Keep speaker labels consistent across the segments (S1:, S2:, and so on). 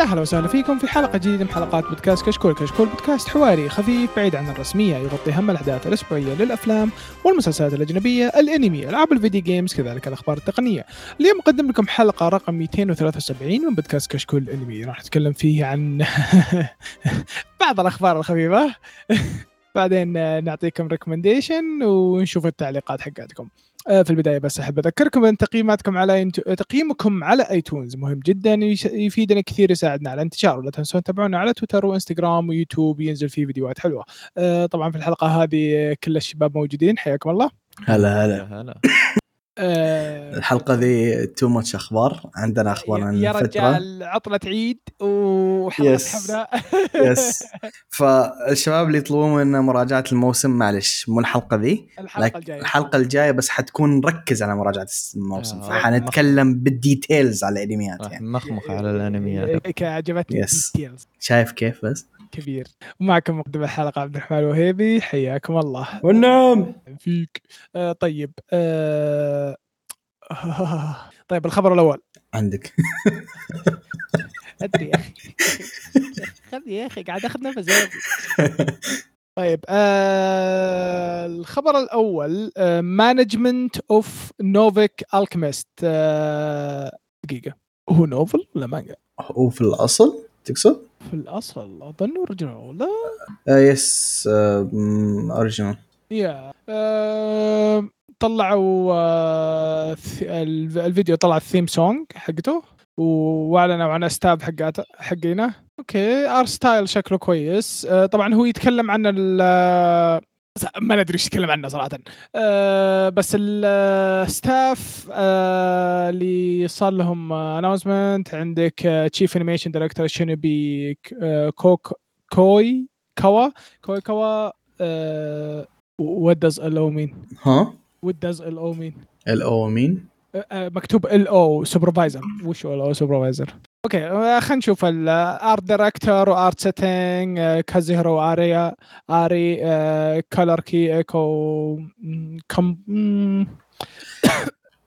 S1: يا هلا وسهلا فيكم في حلقة جديدة من حلقات بودكاست كشكول. كشكول بودكاست حواري خفيف بعيد عن الرسمية يغطي هم الأحداث الأسبوعية للأفلام والمسلسلات الأجنبية الأنمي ألعاب الفيديو games كذلك الأخبار التقنية. اليوم أقدم لكم حلقة رقم 273 من بودكاست كشكول الأنمي. راح نتكلم فيه عن بعض الأخبار الخفيفة. بعدين نعطيكم recommendation ونشوف التعليقات حقاتكم. في البداية بس أحب أذكركم أن تقييماتكم على انت... تقييمكم على iTunes مهم جدا يفيدنا كثير يساعدنا على الانتشار. ولا تنسون تتابعونا على تويتر وإنستغرام ويوتيوب ينزل فيه فيديوهات حلوة. آه، طبعا في الحلقة هذه كل الشباب موجودين. حياكم الله.
S2: هلا هلا.
S3: هلا.
S1: آه،
S2: الحلقة ذي too much أخبار. عندنا أخبار عن
S1: يا رجال عطلة عيد وحلقه
S2: yes.
S1: حفله
S2: yes فالشباب اللي يطلبون منا مراجعة الموسم معلش مو الحلقة ذي
S1: الحلقة
S2: لكن
S1: الجاية.
S2: الحلقة الجاية بس حتكون نركز على مراجعة الموسم.
S3: آه،
S2: فحنتكلم بال details على الأنميات
S3: راح
S2: يعني.
S3: نمخمخ على الأنميات.
S1: ك- عجبتني yes.
S2: شايف كيف بس؟
S1: كبير. ومعكم مقدم الحلقة عبد الرحمن الوهيبي حياكم الله.
S2: والنعم.
S1: فيك. آه طيب آه طيب الخبر الأول.
S2: عندك.
S1: أدري يا أخي. خذ يا أخي قاعد أخذ نفس أخي. طيب آه الخبر الأول Management of Novice Alchemist دقيقة. هو novel ولا مانجا؟
S2: وفي الأصل تقصد؟
S1: في الأصل أظن original لا؟
S2: آه yes
S1: original yeah طلعوا آه الفيديو طلع ال theme song حقته وأعلنوا عن ال staff حقاته حقينا okay art style شكله كويس. آه طبعا هو يتكلم عن ال آه، ما ندري إيش يتكلم عنه صراحة. آه بس الستاف آه اللي صار لهم اناونسمنت عندك تشيف انيميشن دايركتور شينوبي كوك كوي كوا كوي كوا what does ال أو مين
S2: ها؟
S1: What does ال أو مين
S2: الاو مين؟
S1: مكتوب ال أو سوبرفايزر وش هو ال أو سوبرفايزر أوكي آه، خلينا نشوف الارت دايركتور وارت سيتنج كازيهرو آريا آري color key ايكو كم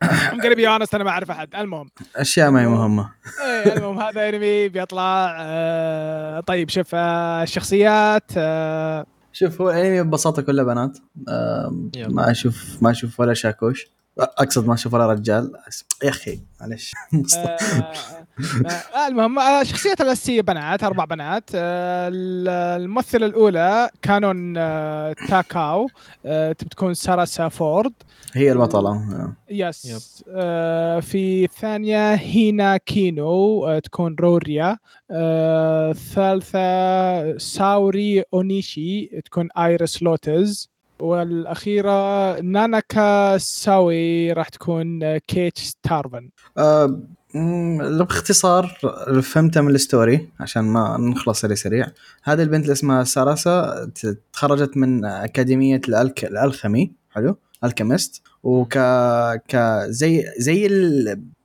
S1: I'm gonna be honest أنا ما أعرف أحد. المهم.
S2: أشياء ما هي مهمة.
S1: إيه المهم هذا انمي بيطلع آه، طيب شوف آه، الشخصيات آه،
S2: شوف هو الانمي ببساطة كله بنات. ما أشوف ما أشوف ولا شاكوش. أقصد ما أشوف ولا رجال. يا أخي معلش
S1: آه، المهم آه، الشخصيات الأساسية بنات أربع بنات. آه، الممثلة الأولى كانون آه، تاكاو. آه، تكون ساراسا فورد
S2: هي البطلة آه.
S1: yes.
S3: yep.
S1: آه، في الثانية هينا كينو آه، تكون روريا. آه، الثالثه ساوري أونيشي تكون آيريس لوتز والأخيرة ناناكا ساوي راح تكون آه، كيتش تارفن
S2: آه، مم، باختصار اللي فهمته من ال story عشان ما نخلص سريع سريع. هذه البنت اللي اسمها ساراسا تخرجت من أكاديمية ال alch... ال alchemy حلو؟ alchemist وك ك زي زي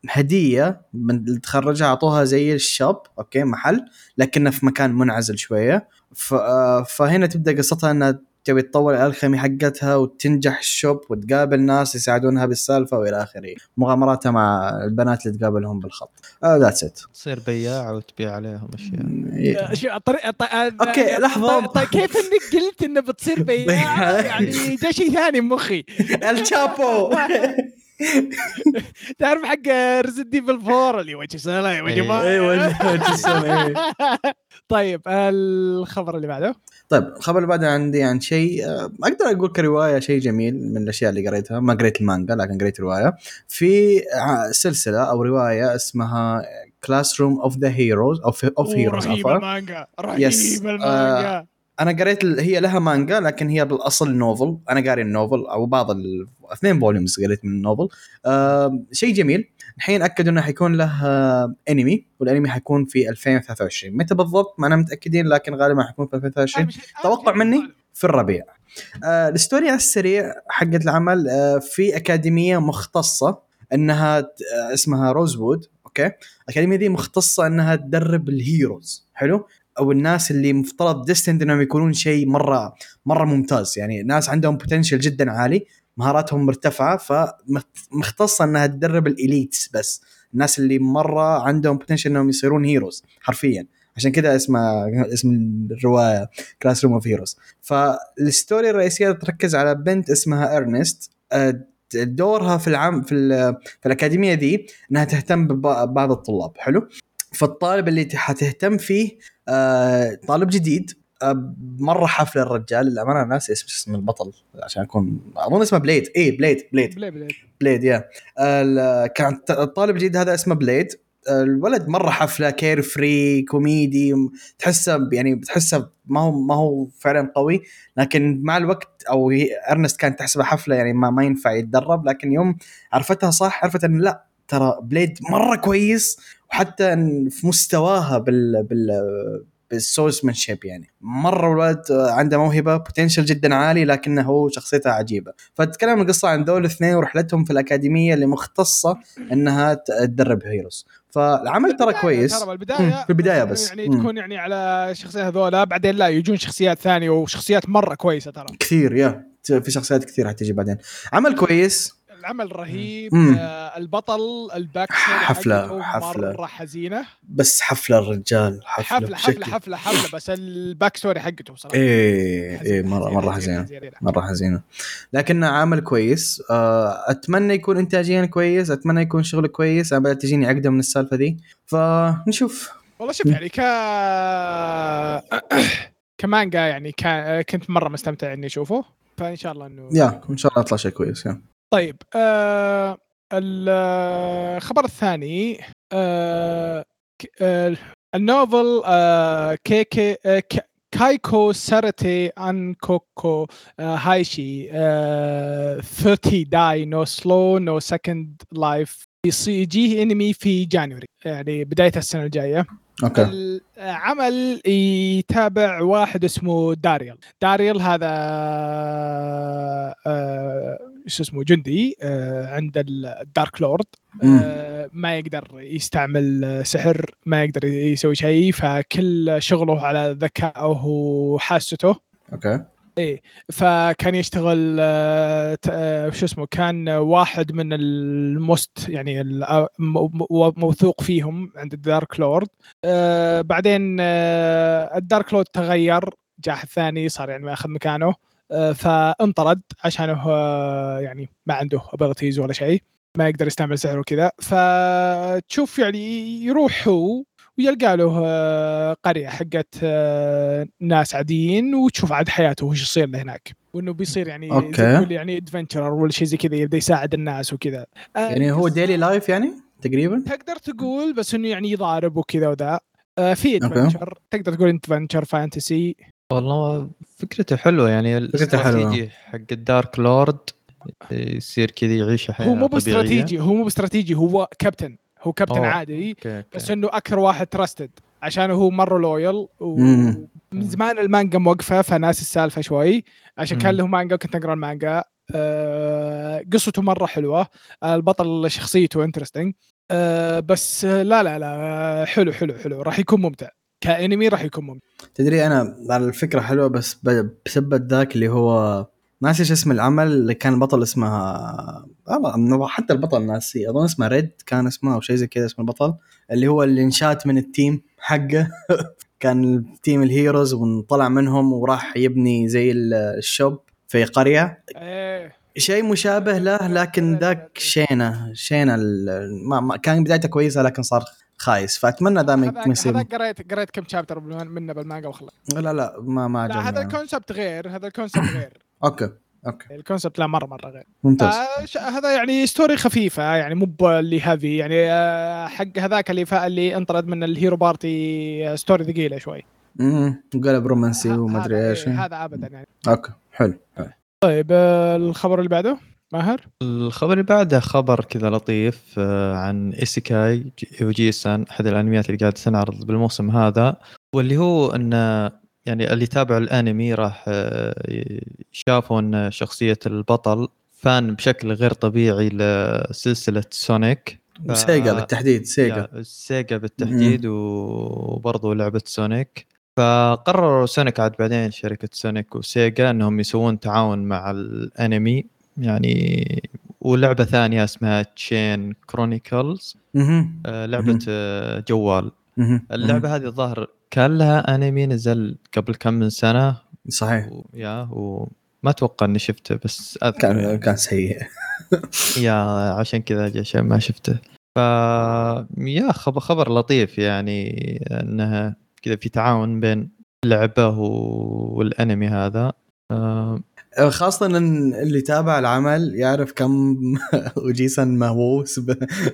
S2: الهدية من تخرجها أعطوها زي ال shop okay محل لكنه في مكان منعزل شوية. ف... آه، فهنا تبدأ قصتها إنها تبي تطور ال alchemy حقتها وتنجح ال shop وتقابل ناس يساعدونها بالسالفة وإلى آخره. مغامراتها مع البنات اللي تقابلهم بالخط. that's it
S3: تصير بياع وتبيع عليهم أشياء.
S1: آه، شو الطريقة الط- آه،
S2: okay،
S1: آه،
S2: لحظة.
S1: طيب- طيب كيف إنك قلت إنه بتصير بياع؟ يعني جاء شيء ثاني بمخي
S2: ال shop
S1: تعرف حق Resident Evil 4 اللي وجه سنه وجه. طيب الخبر اللي بعده.
S2: طيب الخبر اللي بعده عندي عن شيء آه، أقدر أقول كرواية شيء جميل من الأشياء اللي قريتها ما قريت المانجا لكن قريت رواية في ع- سلسلة أو رواية اسمها Classroom of the Heroes أو of Heroes
S1: رهيب
S2: عفوا
S1: المانجا
S2: yes.
S1: رهيب المانجا
S2: أنا قريت. هي لها مانجا لكن هي بالأصل novel أنا قاري ال novel أو بعض. اثنين volumes قريت من ال novel آه... شيء جميل الحين اكدوا إنه حيكون له آه... انمي والانمي حيكون في 2023 متى بالضبط؟ ما أنا متأكدين لكن غالبا حيكون في 2023 توقع مني في الربيع. آه ال story على السريع حقت العمل آه في أكاديمية مختصة إنها آه اسمها روزوود okay؟ الاكاديميه دي مختصة إنها تدرب ال heroes. حلو؟ أو الناس اللي مفترض destined إنهم يكونون شيء مرة مرة ممتاز. يعني ناس عندهم potential جدا عالي. مهاراتهم مرتفعة فمختصة إنها تدرب ال elites بس. الناس اللي مرة عندهم potential إنهم يصيرون heroes حرفيا. عشان كذا اسمه اسم الرواية Classroom of Heroes ف ال story الرئيسية تركز على بنت اسمها ارنست آه، دورها في العام في, في الأكاديمية دي إنها تهتم ببعض الطلاب. حلو؟ فالطالب اللي حتهتم فيه آه، طالب جديد. مرة حفله الرجال. للأمانة ناسي اسم اسم البطل عشان اكون أظن اسمه بليد اي بليد بليد
S1: بلاي
S2: بليد يا ال- كان الطالب الجديد هذا اسمه بليد الولد مرة حفلة carefree comedy تحسه يعني بتحسه ما هو ما هو فعلا قوي لكن مع الوقت أو ارنست كانت تحسبها حفلة يعني ما, ما ينفع يتدرب لكن يوم عرفتها صح عرفت إن لا ترى بليد مرة كويس وحتى في مستواها بال بال بال swordsmanship يعني. مرة الولد عنده موهبة potential جدا عالي لكنه هو شخصيته عجيبة. فتتكلم القصة عن دول الاثنين ورحلتهم في الأكاديمية اللي مختصة إنها تدرب heroes فالعمل ترى كويس.
S1: ترى بالبداية
S2: مم، في البداية
S1: إنه
S2: بس.
S1: يعني. تكون يعني على الشخصيات هذولا بعدين لا يجون شخصيات ثانية وشخصيات مرة كويسة ترى.
S2: كثير yeah. في شخصيات كثير حتجي بعدين. عمل كويس.
S1: العمل رهيب
S2: مم.
S1: آه البطل ال back
S2: حفلة-
S1: حقته
S2: حفلة.
S1: مره حزينة.
S2: بس حفلة الرجال
S1: حفلة حفلة
S2: حفلة
S1: حفلة حفلة بس ال backstory حقته
S2: صراحة. إيه
S1: إيه
S2: مره مرة
S1: حزينة.
S2: مرة حزينة. لكنه عمل كويس. آه، أتمنى يكون إنتاجيا كويس أتمنى يكون شغله كويس. أنا تجيني عقدة من السالفة ذي فنشوف.
S1: والله شوف يعني ك كمانجا يعني كان كنت مرة مستمتع إني أشوفه. فإن شاء الله إنه
S2: يا إن شاء الله يطلع شيء كويس يا.
S1: طيب آه الخبر الثاني آه آه النوفل آه كيكي آه Kaiko sareta Ankoku آه Heishi آه 30 dai no slow na second life يجيه إنمي في January يعني بداية السنة الجاية.
S2: okay.
S1: العمل يتابع واحد اسمه داريل داريل هذا آه، شو اسمه جندي آه، عند ال dark
S2: lord.
S1: آه، ما يقدر يستعمل سحر ما يقدر يسوي شيء فكل شغله على ذكائه وحاسته.
S2: okay.
S1: إيه فكان يشتغل آه، شو اسمه كان واحد من ال most يعني موثوق فيهم عند ال dark lord بعدين ال dark lord تغير جاء أحد ثاني صار يعني ماخذ مكانه. آه، فانطرد عشانه آه، يعني ما عنده abilities ولا شيء ما يقدر يستعمل سحر وكذا. فتشوف يعني يروح هو ويلقى له آه، قرية حقت آه، ناس عاديين وتشوف عاد حياته وش يصير له هناك. وإنه بيصير يعني تقول يعني adventurer ولا شيء زي كذا يبدأ يساعد الناس وكذا. آه،
S2: يعني هو daily life يعني تقريبا؟
S1: تقدر تقول بس إنه يعني يضارب وكذا وذا. آه، في. adventure تقدر تقول adventure fantasy
S3: والله فكرته حلوة يعني
S2: فكرته. ال
S3: strategist حق ال dark lord يصير كذا يعيش حياة
S1: هو مو. باستراتيجي هو مو باستراتيجي هو كابتن هو كابتن
S3: أوه.
S1: عادي
S3: okay.
S1: بس إنه أكثر واحد trusted عشان هو مرة
S2: loyal.
S1: ومن زمان المانجا موقفة فناس السالفة شوي عشان كان. له مانجا كنت أقرأ المانجا آه، قصته مرة حلوة البطل شخصيته interesting بس آه، لا لا لا حلو حلو حلو راح يكون ممتع كانمي راح يكون ممتع.
S2: تدري أنا على الفكرة حلوة بس بسبب ذاك اللي هو ناسي إيش اسم العمل اللي كان البطل اسمها والله حتى البطل ناسي أظن اسمه ريد كان اسمه أو شيء زي كذا اسم البطل اللي هو اللي انشات من ال team حقه. كان team ال heroes وانطلع منهم وراح يبني زي ال- ال shop في قرية.
S1: إيه.
S2: شيء مشابه له لكن ذاك شينه شينه ال- ما, ما كان بدايته كويسة لكن صار خايس. فأتمنى ذا ما يصير
S1: هذاك قريت قريت كم chapter منه بالمانجا وخلاص
S2: لا لا ما ما
S1: لا هذا
S2: عجبني
S1: ال concept غير هذا ال concept غير.
S2: okay okay.
S1: ال concept لا مره مرة غير.
S2: ممتاز.
S1: آه هذا يعني story خفيفة يعني مو اللي هذي يعني آه حق هذاك اللي اللي انطرد من ال hero party story ثقيلة شوي.
S2: امم قلب رومانسي وما أدري
S1: هذا-
S2: إيش.
S1: إيه، هذا ابدا يعني.
S2: okay حلو حلو.
S1: طيب آه الخبر اللي بعده؟ ماهر؟
S3: الخبر اللي بعده خبر كذا لطيف آه، عن إيسيكاي أوجي سان أحد الأنميات اللي قاعد تنعرض بالموسم هذا واللي هو إن يعني اللي تابعوا الأنمي راح آه، شافوا إن شخصية البطل fan بشكل غير طبيعي لسلسلة سونيك. ف-
S2: سيجا بالتحديد سيجا.
S3: سيجا بالتحديد وبرضه لعبة سونيك. فقرروا سونيك عاد بعدين شركة سونيك وسيجا إنهم يسوون تعاون مع الأنمي. يعني ولعبة ثانية اسمها تشين كرونيكلز
S2: مهم. لعبة.
S3: آه، جوال. اللعبة هذه الظاهر كان لها انمي نزل قبل كم من سنة
S2: صحيح
S3: و... يا وما أتوقع إني شفته بس أذكر
S2: كان
S3: يعني.
S2: كان سيء
S3: يا عشان كذا شيء ما شفته ف يا خبر, خبر لطيف يعني إنها كذا في تعاون بين اللعبه و- والأنمي هذا آه،
S2: خاصة إن اللي تابع العمل يعرف كم أوجيسان مهووس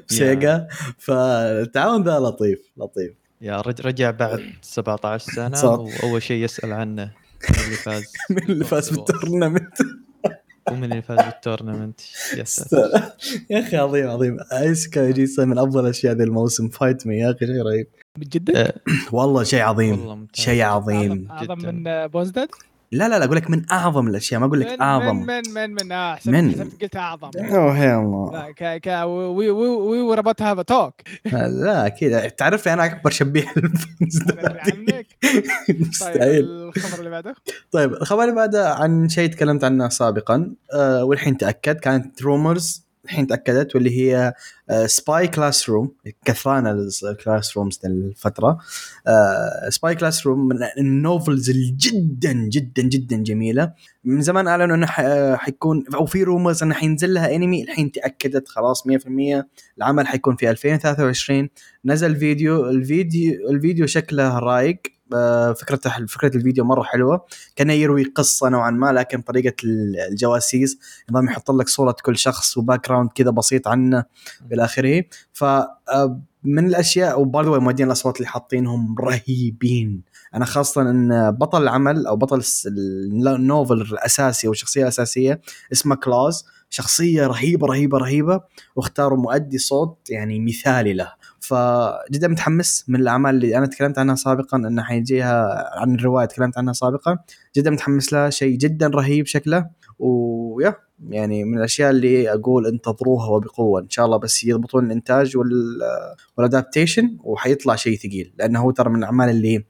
S2: بسيجا. فالتعاون ذا لطيف لطيف.
S3: يا رج- رجع بعد 17 سنة
S2: صح.
S3: وأول شيء يسأل عنه من اللي فاز
S2: من اللي فاز بال tournament.
S3: ومن اللي فاز بال tournament.
S2: يا أخي عظيم عظيم. إيسيكاي أوجيسان من أفضل الاشياء ذا الموسم. fight me يا أخي شيء رهيب.
S1: من جدك
S3: آه،
S2: والله شيء عظيم.
S3: والله ممتاز.
S2: شيء عظيم.
S1: أعظم
S3: جداً.
S1: من آه، بونزداد
S2: لا لا لا أقول لك من أعظم الأشياء ما أقول لك
S1: من
S2: أعظم.
S1: من من من من آه
S2: من.
S1: قلت أعظم.
S2: أوه يا الله.
S1: لا ك ك we we we were about have talk
S2: لا أكيد. تعرف أنا أكبر شبيه
S1: عنك. طيب
S2: مستحيل
S1: الخبر اللي بعده؟
S2: طيب الخبر اللي بعده عن شيء تكلمت عنه سابقا آه والحين تأكد كانت rumors الحين تأكدت واللي هي Spy Classroom كثران ال classrooms الفترة. Spy Classroom من ال novels الجدا جدا جدا جميلة. من زمان أعلنوا إنه آه، حيكون أو في rumors إنه حينزل لها انمي الحين تأكدت خلاص 100% العمل حيكون في 2023 نزل فيديو الفيديو الفيديو شكله رايق آه، فكرة فكرة الفيديو مرة حلوة. كان يروي قصة نوعا ما لكن طريقة الجواسيس نظام يحط لك صورة كل شخص و background كذا بسيط عنه إلى آخره. ف آه، من الأشياء و by the way مؤدين الأصوات اللي حاطينهم رهيبين. أنا خاصة إن بطل العمل أو بطل ال novel الأساسي أو الشخصيه الاساسيه اسمه كلاوز شخصية رهيبة رهيبة رهيبة. واختاروا مؤدي صوت يعني مثالي له. فجدا متحمس من الأعمال اللي أنا تكلمت عنها سابقا إنه حيجيها عن الرواية تكلمت عنها سابقا. جدا متحمس لها شيء جدا رهيب شكله. ويا يعني من الأشياء اللي أقول انتظروها وبقوة. إن شاء الله بس يضبطون الإنتاج وال وال adaptation وحيطلع شيء ثقيل. لأنه هو ترى من الأعمال اللي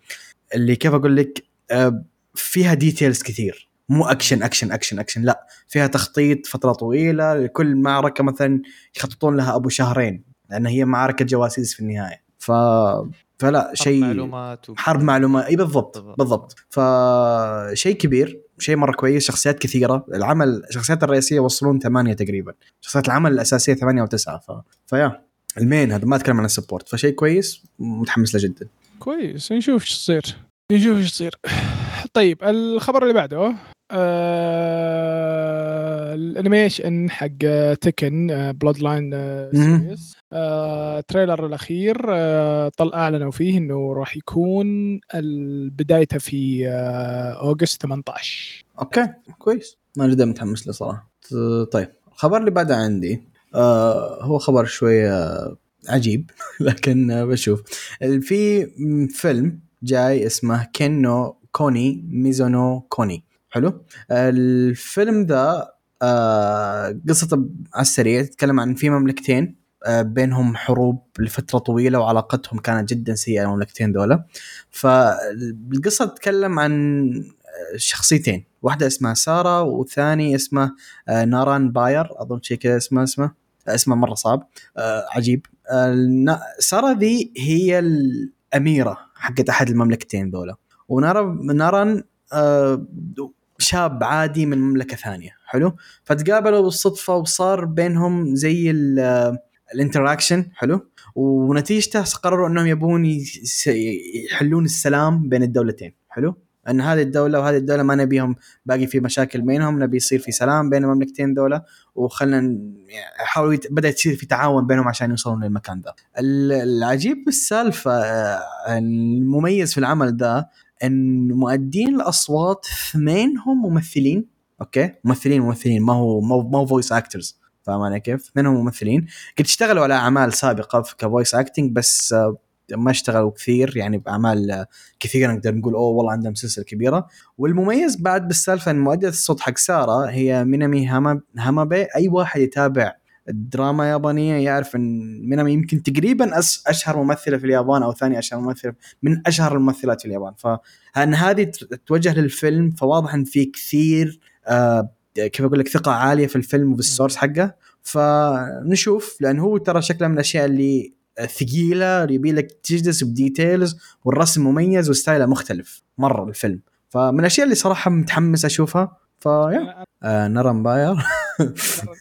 S2: اللي كيف أقول لك آه، فيها details كثير. مو action action action action لا فيها تخطيط فترة طويلة. لكل معركة مثلا يخططون لها أبو شهرين. لأن هي معركه جواسيس في النهاية. ف فلا
S3: حرب
S2: شيء
S3: معلومات و...
S2: حرب معلومات إي بالضبط
S3: بالضبط.
S2: بالضبط. فشيء كبير شيء مرة كويس شخصيات كثيرة. العمل الشخصيات الرئيسية يوصلون ثمانية تقريبا. شخصيات العمل الأساسية ثمانية أو تسعة. ف... ف يا I mean هذا ما أتكلم عن ال support. فشيء كويس متحمس له جدا.
S1: كويس. نشوف إيش يصير نشوف إيش يصير طيب الخبر اللي بعده آه ال animation حق Tekken:
S2: Bloodline.
S1: ال trailer الأخير آه طل اعلنوا فيه إنه راح يكون بدايته في آه أوغست 18
S2: أوكي كويس. أنا جدا متحمس له صراحة. طيب الخبر اللي بعده عندي آه هو خبر شوية عجيب لكن آه، بشوف. في فيلم جاي اسمه كينو كوني ميزونو كوني. حلو؟ الفيلم ذا آه قصته على السريع تتكلم عن في مملكتين. آه بينهم حروب لفترة طويلة وعلاقتهم كانت جدا سيئة المملكتين دولة. فالقصة تتكلم عن شخصيتين واحدة اسمها سارة والثاني اسمه آه، ناران باير أظن شيء كذا اسمه اسمه آه، اسمه مرة صعب آه، عجيب. آه، سارة ذي هي الأميرة حقت أحد المملكتين ذولا ونارا ناران آه، شاب عادي من مملكة ثانية حلو؟ فتقابلوا بالصدفة وصار بينهم زي ال- آه، ال interaction حلو؟ ونتيجته قرروا إنهم يبون يحلون السلام بين الدولتين حلو؟ إن هذه الدولة وهذه الدولة ما نبيهم باقي في مشاكل بينهم نبي يصير في سلام بين المملكتين دولة وخلنا حاولوا. بدأ يصير في تعاون بينهم عشان يوصلون للمكان ذا ال- العجيب بالسالفة آه، المميز في العمل ذا إن مؤدين الأصوات اثنينهم ممثلين أوكي؟ ممثلين ممثلين ما هو هو voice actors فاهم علي كيف؟ اثنينهم ممثلين. قد اشتغلوا على أعمال سابقة ك voice acting بس آه، ما اشتغلوا كثير يعني بأعمال آه، كثيرة نقدر نقول أوه والله عندهم سلسلة كبيرة. والمميز بعد بالسالفة إن مؤدية الصوت حق سارة هي مينامي هاما هامابي. أي واحد يتابع الدراما يابانية يعرف إن مينامي يمكن تقريبا أشهر ممثلة في اليابان أو ثاني أشهر ممثلة من أشهر الممثلات في اليابان. فان هذه توجه للفيلم فواضح إن في كثير آه كيف أقول لك ثقة عالية في الفيلم وفي ال source حقه. فنشوف لأن هو ترى شكله من الأشياء اللي ثقيلة يبي لك تجلس ب details والرسم مميز و style ه مختلف مرة الفيلم فمن الأشياء اللي صراحة متحمس أشوفها. ف yeah آه نرى باير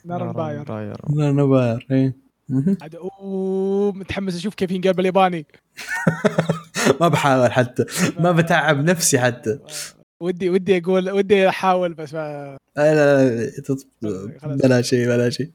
S1: الباير
S3: باير
S2: نرى باير إيه. مهم.
S1: عاد أوه متحمس أشوف كيف ينقال بالياباني.
S2: ما بحاول حتى. ما بتعب نفسي حتى.
S1: ودي ودي أقول ودي أحاول بس ما
S2: لا لا لا تط- بلا شيء بلا شيء.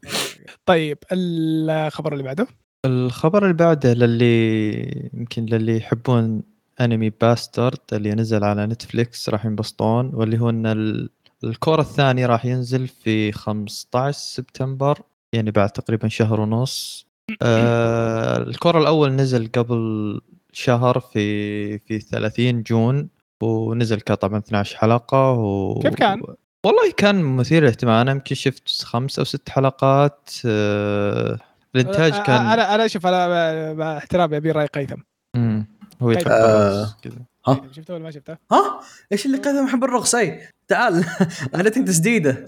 S1: طيب الخبر اللي بعده؟
S3: الخبر اللي بعده للي يمكن للي يحبون أنمي باسترد اللي نزل على نتفليكس راح ينبسطون واللي هو إن ال- ال cour الثاني راح ينزل في 15 سبتمبر يعني بعد تقريبا شهر ونص. آه الكور الأول نزل قبل شهر في في 30 جون. ونزل كان طبعا 12 حلقة و...
S1: كيف كان؟
S3: والله كان مثير للاهتمام. أنا يمكن شفت خمس أو ست حلقات آه الإنتاج
S1: أنا-
S3: كان
S1: أنا أنا شوف أنا باحترامي أبي رأي قيثم.
S3: مم. هو يحب
S2: آه.
S3: كذا.
S2: ها؟
S1: شفته ولا ما شفته؟
S2: ها؟ إيش اللي قدم محب الرقص؟ أي تعال. أنا تسديده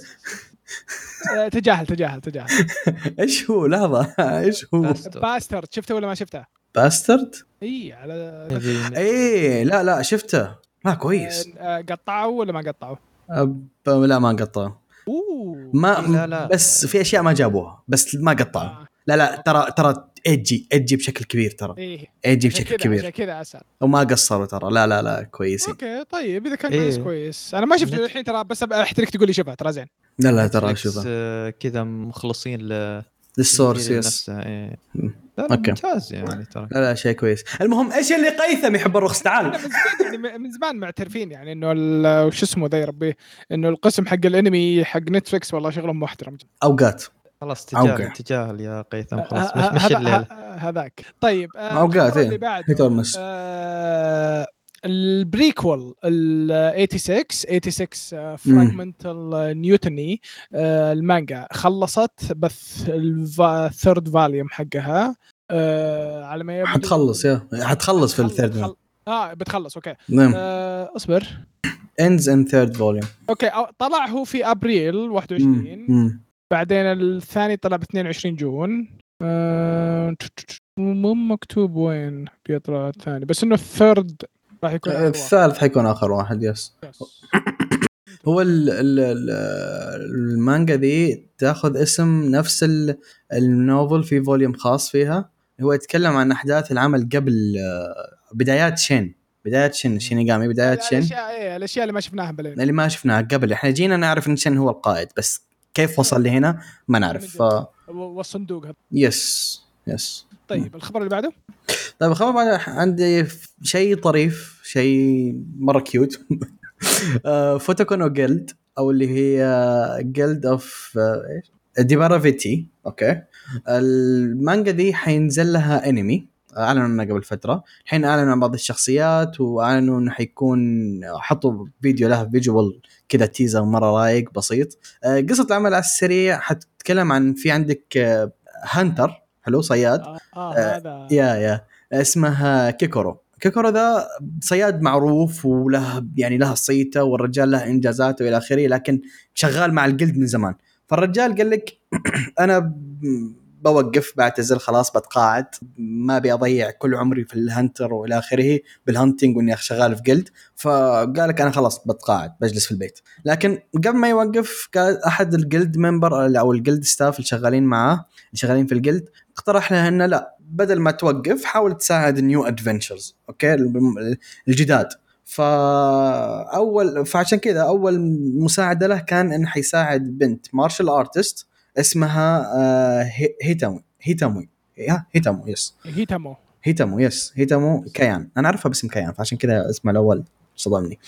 S1: آه، تجاهل تجاهل تجاهل.
S2: إيش هو؟ لحظة. إيش هو؟
S3: باسترد.
S1: شفته ولا ما شفته؟
S2: باسترد
S1: اي على
S2: إيه لا لا شفته. ما كويس.
S1: آه، قطعوا ولا ما قطعوا؟
S2: أب... لا ما قطع
S1: أوه.
S2: ما
S3: لا، لا.
S2: بس في أشياء ما جابوها بس ما قطعوا.
S1: آه.
S2: لا لا ترى ترى ايجي ايجي بشكل كبير ترى.
S1: إيه.
S2: ايجي بشكل
S1: عشان
S2: كبير.
S1: كذا أسأل.
S2: وما قصروا ترى. لا لا لا كويسين.
S1: أوكي طيب إذا كان
S3: إيه.
S1: كويس كويس. أنا ما شفته
S3: نت-
S1: الحين ترى بس احترك تقول لي شوفها ترى زين.
S2: لا لا ترى شوفها
S3: آه، كذا مخلصين ل
S2: للسورس يس
S3: إيه.
S2: مم.
S3: لا لا
S2: أوكي.
S3: ممتاز يعني ترى.
S2: لا لا شيء كويس. المهم إيش اللي قيثم يحب
S1: إحنا
S2: تعال.
S1: من زمان يعني من زمان معترفين يعني إنه ال- وش اسمه ذا يا ربي؟ إنه القسم حق الأنمي حق نتفلكس والله شغلهم محترم.
S2: أوقات.
S3: خلاص
S2: أوكي.
S3: تجاهل تجاهل يا قيثم خلاص مش مش
S1: الليلة هذاك. طيب آه، الخبر
S2: إيه.
S1: اللي بعده البريكول ال 86 86 فراجمنتال نيوتني المانجا. خلصت بث الثيرد فاليوم حقها آه، على ما يبدو
S2: حتخلص يا. حتخلص في الثيرد
S1: خل- آه بتخلص أوكي.
S2: نعم.
S1: آه، اصبر.
S2: Ends in third volume.
S1: أوكي طلع هو في أبريل 21
S2: مم.
S1: بعدين الثاني طلع ب 22 جون. آه، مو مكتوب وين بيطلع الثاني بس إنه الثيرد راح يكون.
S2: الثالث حيكون آخر واحد yes
S1: yes.
S2: هو ال ال ال المانجا دي تاخذ اسم نفس ال- ال novel في volume خاص فيها. هو يتكلم عن أحداث العمل قبل آه، بدايات شين. بدايات شين شينيغامي بدايات شين.
S1: الأشياء إيه الأشياء اللي ما شفناها بالانمي
S2: اللي ما شفناها قبل. إحنا جينا نعرف إن شين هو القائد بس كيف وصل لهنا ما نعرف. ف
S1: والصندوق. هذا
S2: yes يس
S1: طيب الخبر اللي بعده؟
S2: طيب الخبر بعد عندي شيء طريف شيء مرة كيوت آه، فوتوكونو جيلد أو اللي هي جيلد أوف إيش؟ ديبارا فيتي أوكي. المانجا دي حينزل لها أنمي. أعلنوا عنها قبل فترة. الحين أعلنوا عن بعض الشخصيات وأعلنوا إنه حيكون حطوا فيديو لها فيجوال كذا تيزر مرة رايق بسيط. آه، قصة العمل على السريع حتتكلم عن في عندك آه، hunter. حلو صياد.
S1: آه, آه
S2: آه،
S1: هذا.
S2: yeah yeah. اسمها كيكورو. كيكورو ذا صياد معروف وله يعني له صيته والرجال له انجازاته والى اخره لكن شغال مع ال guild من زمان. فالرجال قال لك أنا بوقف بعتزل خلاص بتقاعد. ما أبي أضيع كل عمري في ال hunter والى اخره بال hunting وإني شغال في guild. فقال لك أنا خلاص بتقاعد بجلس في البيت. لكن قبل ما يوقف قال أحد ال guild member أو ال guild staff اللي شغالين معاه شغالين في ال guild اقترح له انه لا بدل ما توقف حاول تساعد ال new adventurers okay؟ الجداد. فأول فعشان كذا أول مساعدة له كان إنه حيساعد بنت martial artist اسمها آه، هي- هيتامو. هيتامو. هيتامو yes.
S1: هيتامو.
S2: هيتامو yes. هيتامو كيان. أنا أعرفها باسم كيان فعشان كذا اسمها الأول صدمني.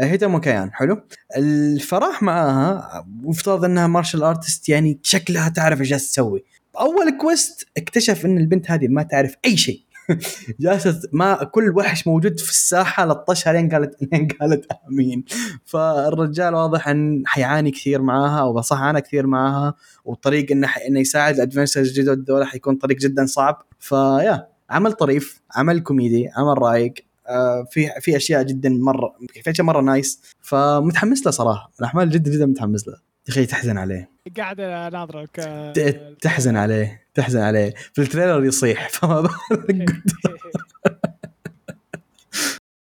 S2: آه، هيتامو كيان حلو. الفرح معاها وافترض إنها martial artist يعني شكلها تعرف إيش تسوي. أول quest اكتشف إن البنت هذه ما تعرف أي شيء. جالسة ما كل وحش موجود في الساحة لطشها لين قالت لين قالت آمين. فالرجال واضح إن حيعاني كثير معاها أو بصح عانى كثير معاها والطريق إنه. إنه يساعد ال adventurers الجدد دول حيكون طريق جدا صعب. فيا عمل طريف عمل كوميدي عمل رايق. آه، في في أشياء جدا مره في أشياء مرة nice فمتحمس له صراحة. الأحمال جدا جدا متحمس له. أخي تحزن عليه.
S1: قاعد اناظرك
S2: تحزن عليه تحزن عليه. في ال trailer يصيح فما بالك.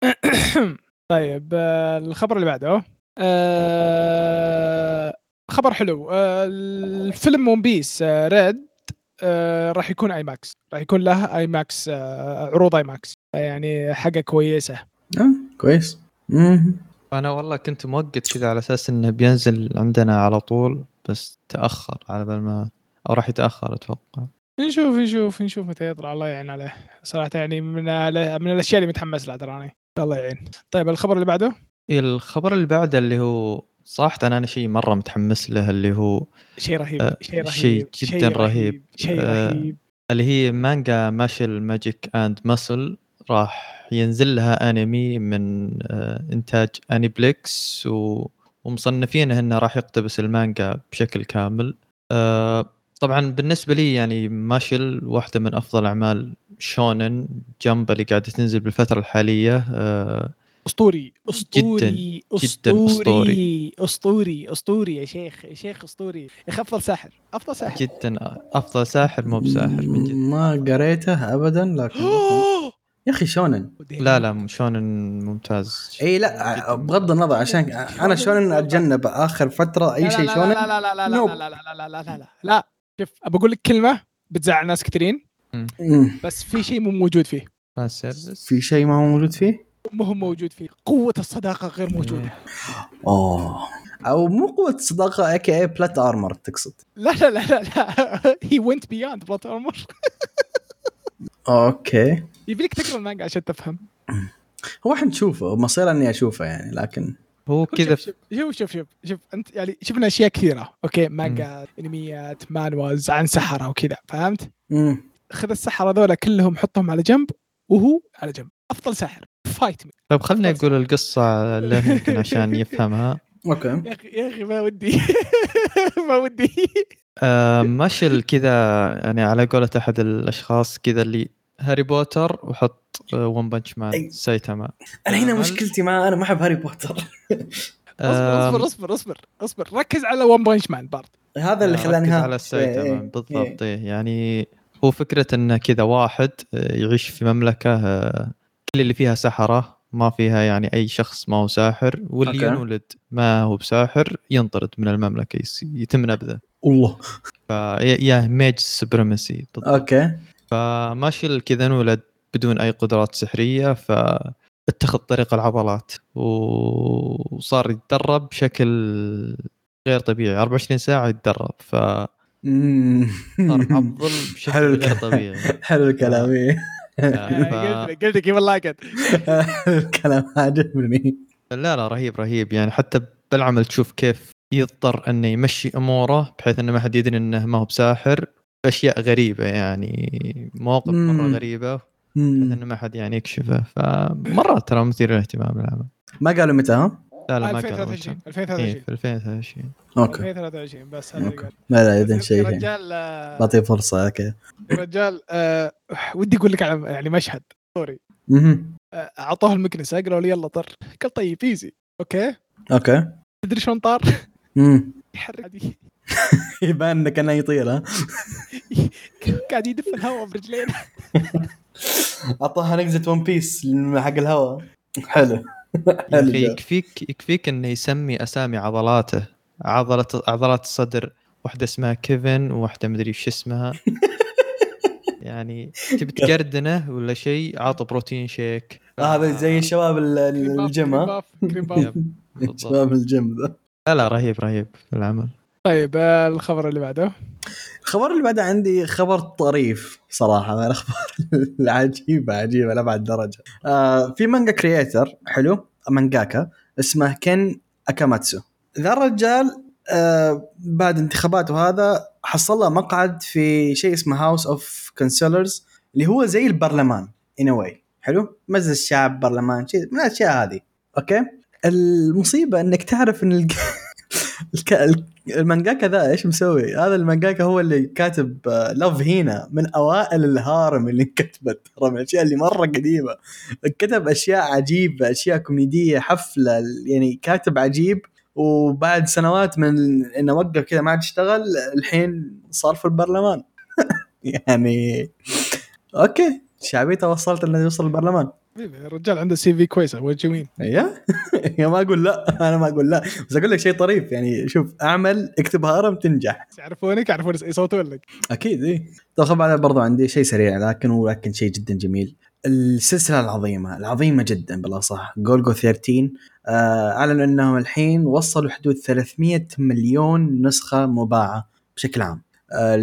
S1: طيب آه، الخبر اللي بعده. آه، خبر حلو. آه، الفيلم One Piece Red راح يكون IMAX راح يكون له IMAX عروض IMAX يعني حاجة
S2: كويسة. كويس. مم.
S3: أنا والله كنت موقت كذا على أساس إنه بينزل عندنا على طول بس تأخر على بال ما أو راح يتأخر أتوقع.
S1: نشوف نشوف نشوف متى يطلع. الله يعين عليه. صراحة يعني من من الأشياء اللي متحمس لها تراني الله يعين. طيب الخبر اللي بعده؟
S3: الخبر اللي بعده اللي هو صراحة أنا شيء مرة متحمس له اللي هو
S1: شيء رهيب
S3: آه،
S1: شيء رهيب
S3: شيء جداً رهيب.
S1: شيء
S3: آه،
S1: رهيب.
S3: اللي هي مانجا Mashle Magic and Muscle راح ينزل لها أنمي من آه، إنتاج أنيبليكس و... ومصنفين إنه راح يقتبس المانجا بشكل كامل. آه، طبعا بالنسبة لي يعني Mashle واحدة من أفضل أعمال Shonen Jump اللي قاعدة تنزل بالفترة الحالية آه،
S1: أسطوري أسطوري
S3: جداً أسطوري.
S1: أسطوري أسطوري يا شيخ يا شيخ أسطوري. يا أخي أفضل ساحر أفضل ساحر.
S3: جدا أفضل ساحر مو بساحر من جد.
S2: ما قريته ابدا لكن يا أخي شونن
S3: لا لا شونن ممتاز
S2: اي لا بغض النظر عشان أنا شونن اتجنب اخر فتره اي شيء شونن
S1: لا لا لا لا لا. لا لا لا لا لا لا شوف بقول لك كلمه بتزعل ناس كثيرين. بس في شيء مو موجود فيه
S2: في شيء ما هو موجود فيه
S1: مو هو موجود فيه قوه الصداقه غير موجوده
S3: إيه.
S2: اوه أو مو قوه الصداقه a.k.a. plot armor تقصد
S1: لا لا لا لا لا هي went beyond plot armor
S2: okay
S1: يبيلك تقرأ المانجا عشان تفهم.
S2: هو إحنا نشوفه مصير إني أشوفه يعني لكن
S3: هو كذا
S1: شوف شوف شوف شوف شوف أنت يعني شفنا أشياء كثيرة okay؟ مانجا انميات manhwas عن سحرة وكذا فهمت؟
S2: مم.
S1: خذ السحرة ذولا كلهم حطهم على جنب وهو على جنب. أفضل ساحر. fight me
S3: طيب خلنا نقول القصة له يمكن عشان يفهمها.
S2: okay.
S1: يا أخي يا أخي ما ودي. ما ودي.
S3: آه Mashle كذا يعني على قولة أحد الأشخاص كذا اللي هاري بوتر وحط One
S2: Punch.
S3: Man سايتاما.
S2: أنا هنا
S3: آه،
S2: مشكلتي معاه أنا ما أحب هاري بوتر.
S1: أصبر أصبر أصبر أصبر أصبر. ركز على One Punch Man برضه
S2: هذا اللي
S3: آه،
S2: خلاني
S3: على سايتاما
S2: إيه،
S3: بالضبط. إيه. يعني هو فكرة انه كذا واحد آه، يعيش في مملكة آه، كل اللي فيها سحرة ما فيها يعني أي شخص ما هو ساحر واللي
S2: okay.
S3: ينولد ما هو بساحر ينطرد من المملكة يس- يتم نبذه.
S2: الله.
S3: فيا mage supremacy بالضبط.
S2: أوكي.
S3: ف Mashle كذا انولد بدون أي قدرات سحرية فاتخذ طريق العضلات وصار يتدرب بشكل غير طبيعي 24 ساعة يتدرب فصار
S2: مم.
S3: معضل بشكل
S2: حلو
S3: غير. طبيعي
S2: حلو الكلام إيه.
S3: ف...
S1: قلت لك قلت لك you like it
S2: حلو الكلام عجبني
S3: لا لا رهيب رهيب يعني حتى بالعمل تشوف كيف يضطر إنه يمشي أموره بحيث إنه ما حد يدري إنه ما هو بساحر أشياء غريبة يعني مواقف مرة
S2: مم.
S3: غريبة بحيث. إنه ما حد يعني يكشفه فمرة ترى مثير للاهتمام العمل
S2: ما قالوا متى ها؟
S3: لا لا ما قالوا
S1: 2023
S3: متى. إيه
S1: 2023
S3: في 2023
S2: okay
S1: 2023 بس هذا اللي
S2: okay.
S1: قال
S2: لا لا اذا شيء.
S1: رجال آه،
S2: بعطيه فرصة
S1: okay رجال آه، ودي أقول لك على يعني مشهد
S2: سريع.
S1: آه، أعطوه المكنسة قالوا لي يلا طر قال طيب easy okay
S2: okay
S1: تدري شلون طار؟ يحرك عادي
S2: يبان إنه كانه يطير ها؟
S1: قاعد يدف الهواء برجلين.
S2: اعطاها نقزه One Piece حق الهواء. حلو. حلو.
S3: يكفيك يكفيك إنه يسمي أسامي عضلاته. عضلة عضلات الصدر. واحدة اسمها كيفن وواحده مدري إيش اسمها. يعني تبي تقردنه ولا شيء عطه protein shake.
S2: هذا زي الشباب ال-
S1: كريم باف،
S2: الجيم ها. شباب الجيم ذا.
S3: لا لا رهيب رهيب في العمل.
S1: طيب آه، الخبر اللي بعده.
S2: الخبر اللي بعده عندي خبر طريف صراحة من الأخبار العجيبة عجيبة لأبعد درجة. آه في مانجا creator حلو مانجاكا اسمه كين أكاماتسو. ذا الرجال آه بعد انتخابات وهذا حصل له مقعد في شيء اسمه House of Councillors اللي هو زي البرلمان in a way حلو؟ مجلس الشعب برلمان شيء من الأشياء هذه. okay؟ المصيبة إنك تعرف إن الك... الك... المانجاكا ذا إيش مسوي؟ هذا المانجاكا هو اللي كاتب Love Hina من أوائل ال harem اللي كتبت ترى من الأشياء اللي مرة قديمة. كتب أشياء عجيبة أشياء كوميدية حفلة يعني كاتب عجيب. وبعد سنوات من إنه وقف كذا ما عاد يشتغل الحين صار في البرلمان يعني okay. شعبيته وصلت إنه يوصل البرلمان
S1: الرجال عنده CV كويسه وجه
S2: أيوه. يا ما أقول لا. أنا ما أقول لا. بس أقول لك شيء طريف يعني شوف أعمل اكتب harem تنجح.
S1: يعرفونك؟ يعرفون يصوتون لك
S2: أكيد اي طيب طبعا برضو عندي شيء سريع لكن ولكن شيء جدا جميل. السلسلة العظيمة العظيمة جدا بالاصح جولجو 13 آه، أعلنوا إنهم الحين وصلوا حدود 300 مليون نسخة مباعة بشكل عام. آه،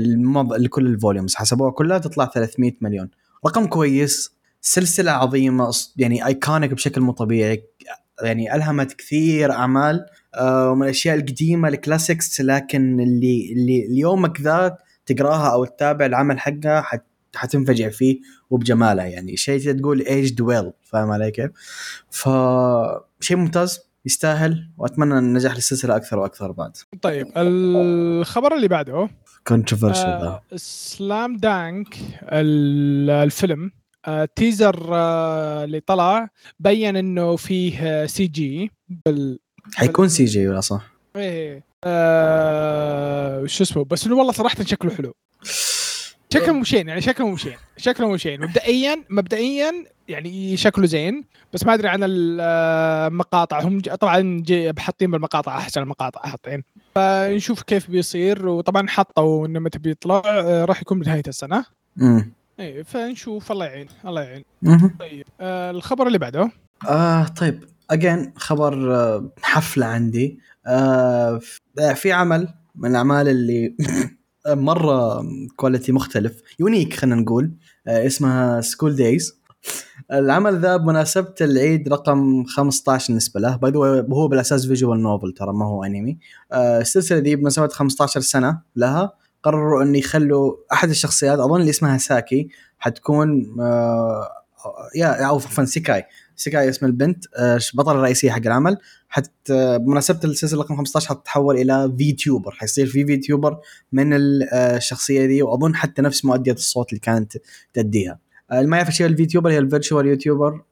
S2: لكل ال volumes حسبوها كلها تطلع 300 مليون. رقم كويس. سلسلة عظيمة يعني iconic بشكل مو طبيعي يعني ألهمت كثير أعمال آه، ومن الأشياء القديمة ال classics لكن اللي اللي اليومك ذا تقراها أو تتابع العمل حقها حت حتنفجع فيه وبجماله يعني شيء تقول ايج ويل فاهم علي كيف؟ ف شيء ممتاز يستاهل وأتمنى النجاح للسلسلة أكثر وأكثر بعد
S1: طيب الخبر اللي بعده
S2: controversial
S1: آه Slam Dunk ال- الفيلم teaser آه اللي طلع بين إنه فيه CG بال
S2: حيكون CG ولا صح؟
S1: إيه آه شو اسمه؟ بس إنه والله صراحة شكله حلو. شكله مشين يعني شكله مشين شكله مشين مبدئيا مبدئيا يعني شكله زين بس ما أدري عن المقاطع هم طبعا حاطين بالمقاطع أحسن المقاطع حاطين. فنشوف كيف بيصير. وطبعا حطوا إنه متى بيطلع آه، راح يكون بنهايه السنة.
S2: امم
S1: إيه فنشوف. الله يعين الله يعين. طيب آه الخبر اللي بعده؟
S2: آه طيب. again خبر آه، حفلة عندي. آه في عمل من الأعمال اللي مرة quality مختلف unique خلينا نقول. آه اسمها School Days العمل ذا بمناسبة العيد رقم 15 بالنسبة له. باي هو بالأساس visual novel ترى ما هو انمي آه السلسلة دي بمناسبة 15 سنة لها. قرروا إن يخلوا أحد الشخصيات أظن اللي اسمها ساكي حتكون آه يا أو عفوا سيكاي. سيكاي اسم البنت آه، بطلة الرئيسية حق العمل. حت آه، بمناسبة السلسلة رقم 15 حتتحول إلى VTuber حيصير في VTuber من آه، الشخصية دي وأظن حتى نفس مؤدية الصوت اللي كانت تأديها. آه، اللي ما يعرف هي ال VTuber هي ال virtual YouTuber.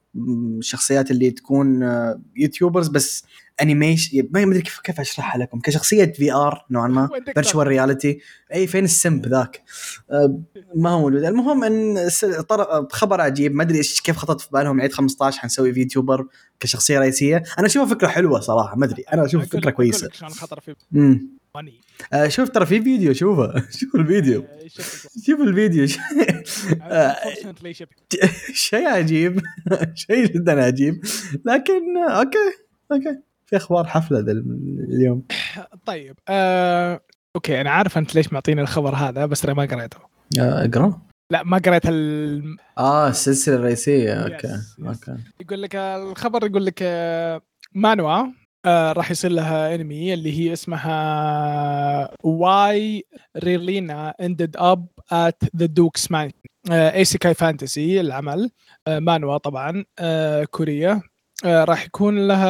S2: الشخصيات اللي تكون آه، YouTubers بس animation ما أدري كيف كيف أشرحها لكم. كشخصية VR نوعا ما؟ virtual reality أي فين السمب ذاك؟ آه، ما هو موجود المهم إن خبر عجيب. ما أدري إيش كيف خطط في بالهم. عيد 15 حنسوي VTuber كشخصية رئيسية. أنا أشوفها فكرة حلوة صراحة. ما أدري.
S1: أنا أشوف فكرة كويسة.
S2: امم آه شوف ترى في فيديو شوفه. شوف الفيديو.
S1: شفت-
S2: شوف الفيديو.
S1: شفت.
S2: شيء عجيب. شيء جدا عجيب. لكن okay. Okay. في أخبار حفلة ذا اليوم.
S1: طيب آه، okay أنا عارف أنت ليش معطيني الخبر هذا بس أنا ما قريته.
S2: اقرا
S1: لا ما قريت ال...
S2: آه السلسلة الرئيسية. Okay
S1: yes.
S2: Okay.
S1: يقول لك الخبر يقول لك آه، مانوا آه، راح يصير لها انمي اللي هي اسمها Why Raeliana Ended Up at the Duke's Mansion isekai fantasy العمل. آه، مانوا طبعا كوريا آه، راح يكون لها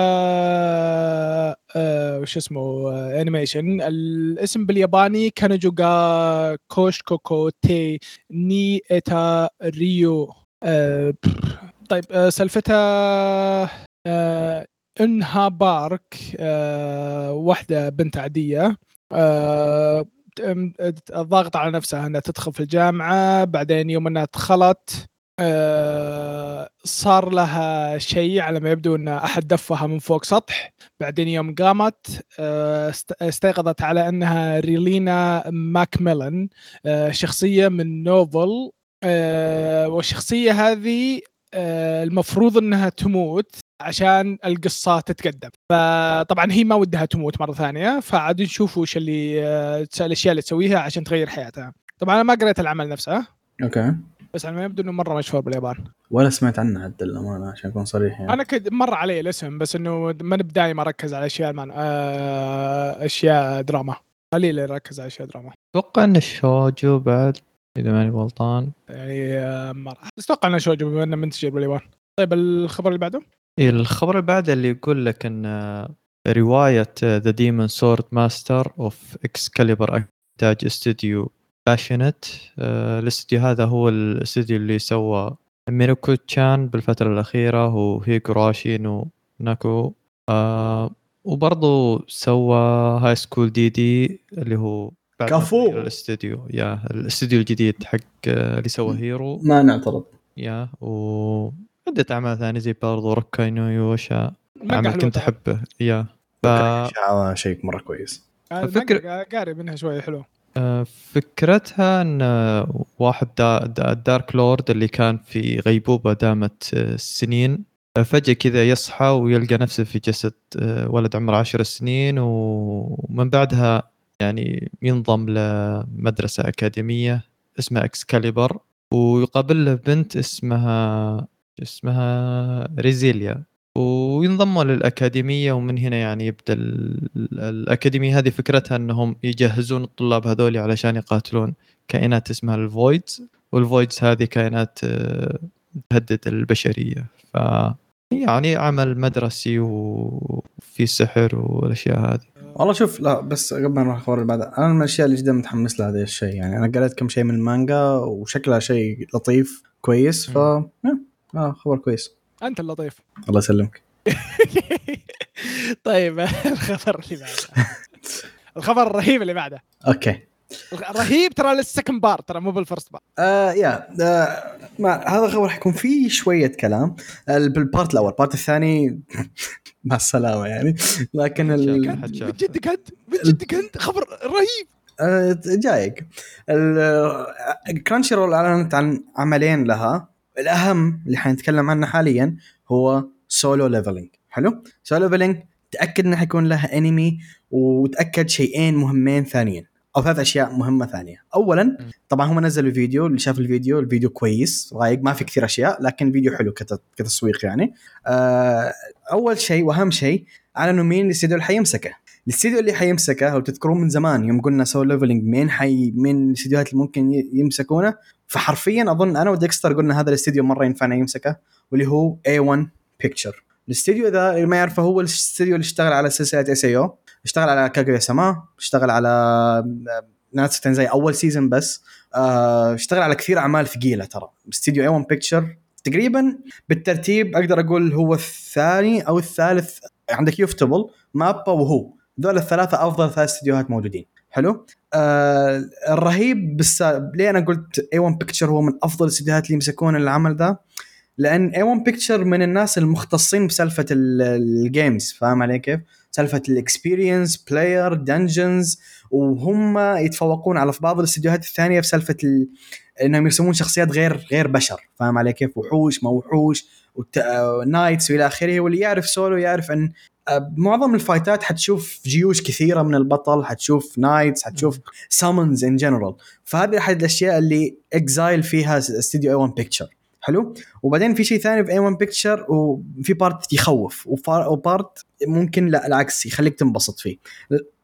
S1: آه، وش اسمه آه، animation الاسم بالياباني Kanojo ga Koushaku-tei ni Itta Riyuu. آه، طيب آه، سالفتها آه، إنها بارك آه، واحدة بنت عادية. آه، تم- ضاغط على نفسها إنها تدخل في الجامعة بعدين يوم إنها دخلت آه، صار لها شيء على ما يبدو إن أحد دفها من فوق سطح. بعدين يوم قامت آه، است- استيقظت على إنها ريلينا ماكميلن آه، شخصية من novel والشخصية هذه المفروض إنها تموت عشان القصة تتقدم. فطبعا هي ما ودها تموت مرة ثانية فعاد نشوف وش اللي الأشياء اللي تسويها عشان تغير حياتها. طبعا أنا ما قريت العمل نفسه.
S2: okay.
S1: بس على ما يبدو إنه مرة مشهور باليابان.
S2: ولا سمعت عنه حتى للأمانة عشان أكون صريح يعني.
S1: أنا كنت مر علي الاسم بس إنه ماني بدايم اركز على أشياء مان آه، أشياء دراما. قليل اركز على أشياء دراما.
S3: أتوقع إن الشوجو بعد إذا ماني غلطان.
S1: يعني آه، ما راح بس أتوقع انه شوجو بما إنه منتشر باليابان. طيب الخبر اللي بعده؟
S3: الخبر اللي بعده اللي يقول لك إن رواية The Demon Sword Master of Excalibur انتاج استوديو Passione الاستوديو هذا هو الاستوديو اللي سوى Mieruko-chan بالفترة الأخيرة و Higurashi وناكو آه وبرضه سوى هاي سكول دي دي اللي هو
S2: كفو.
S3: تغير الاستوديو. يا الاستوديو الجديد حق آه، اللي سوى هيرو.
S2: ما نعترض.
S3: يا و عدة أعمال ثانية زي برضه روكاي نويو واشياء
S1: المانجا
S3: عمل كنت. أحبه. يا. ف...
S2: شيء مرة كويس.
S1: آه،
S3: فكر-
S1: المانجا قاري منها شوية حلو
S3: آه، فكرتها أن آه، واحد دا دا الدارك لورد اللي كان في غيبوبة دامت آه، سنين آه، فجأة كذا يصحى ويلقى نفسه في جسد آه، ولد عمره عشر سنين ومن بعدها يعني ينضم لمدرسة أكاديمية اسمها إكسكاليبر ويقابل له بنت اسمها اسمها ريزيليا. وينضموا للأكاديمية ومن هنا يعني يبدأ ال- ال- الأكاديمية هذه فكرتها أنهم يجهزون الطلاب هذول علشان يقاتلون كائنات اسمها ال voids والفويدز هذه كائنات آه، تهدد البشرية. ف يعني عمل مدرسي وفي سحر والأشياء هذه.
S2: والله شوف لا بس قبل ما نروح الخبر اللي بعده أنا من الأشياء اللي جدا متحمس لهذا الشيء. يعني أنا قريت كم شيء من المانجا وشكلها شيء لطيف كويس ف
S3: مم.
S2: آه خبر كويس.
S1: أنت اللطيف
S2: الله يسلمك.
S1: طيب الخبر اللي بعده. الخبر الرهيب اللي بعده.
S2: أوكي.
S1: الرهيب ترى لل second part ترى مو بال first part
S2: آه يا آه ما هذا الخبر حيكون فيه شوية كلام. آه، بال part الأول ال part الثاني مع السلامة يعني. لكن ال...
S3: حد شافه.
S1: من جدك أنت؟ من جدك أنت؟ خبر رهيب.
S2: آه، جايك. Crunchyroll أعلنت عن عملين لها. الأهم اللي حنتكلم عنه حاليا هو Solo Leveling حلو؟ Solo Leveling تأكد إنه حيكون لها انمي وتأكد شيئين مهمين ثانيين أو ثلاث أشياء مهمة ثانية. اولا طبعا هم نزلوا فيديو اللي شاف الفيديو الفيديو كويس رايق ما في كثير أشياء لكن فيديو حلو كت- كتسويق يعني. آه، أول شيء وأهم شيء اعلنوا مين الاستديو اللي حيمسكه. الاستديو اللي حيمسكه لو تذكرون من زمان يوم قلنا Solo Leveling مين حي مين الاستديوهات اللي ممكن يمسكونه؟ فحرفيا أظن أنا وديكستر قلنا هذا الاستديو مرة ينفعنا يمسكه واللي هو A1 Pictures الاستديو ذا اللي ما يعرفه هو الاستديو اللي اشتغل على سلسلة SAO اشتغل على كاغويا سما اشتغل على ناتسو تنزاي أول season بس آه، اشتغل على كثير أعمال ثقيلة ترى. استديو A1 Pictures تقريبا بالترتيب أقدر أقول هو الثاني أو الثالث عندك Ufotable MAPPA وهو. ذول الثلاثة أفضل ثلاث استديوهات موجودين. حلو آه الرهيب بس ليه أنا قلت A1 Pictures هو من أفضل الاستديوهات اللي يمسكون العمل ذا لأن A1 Pictures من الناس المختصين بسالفة ال- ال games فاهم علي كيف؟ سالفة ال experience player dungeons وهم يتفوقون على في بعض الاستديوهات الثانية في سالفه ال... إنهم يرسمون شخصيات غير غير بشر فاهم علي كيف؟ وحوش ما وحوش knights وإلى آخره واللي يعرف سولو يعرف إن معظم الفايتات حتشوف جيوش كثيرة من البطل حتشوف knights حتشوف summons in general فهذه أحد الأشياء اللي excel فيها استوديو A1 Pictures حلو؟ وبعدين في شيء ثاني في A1 Pictures وفي part يخوف و part ممكن لا العكس يخليك تنبسط فيه.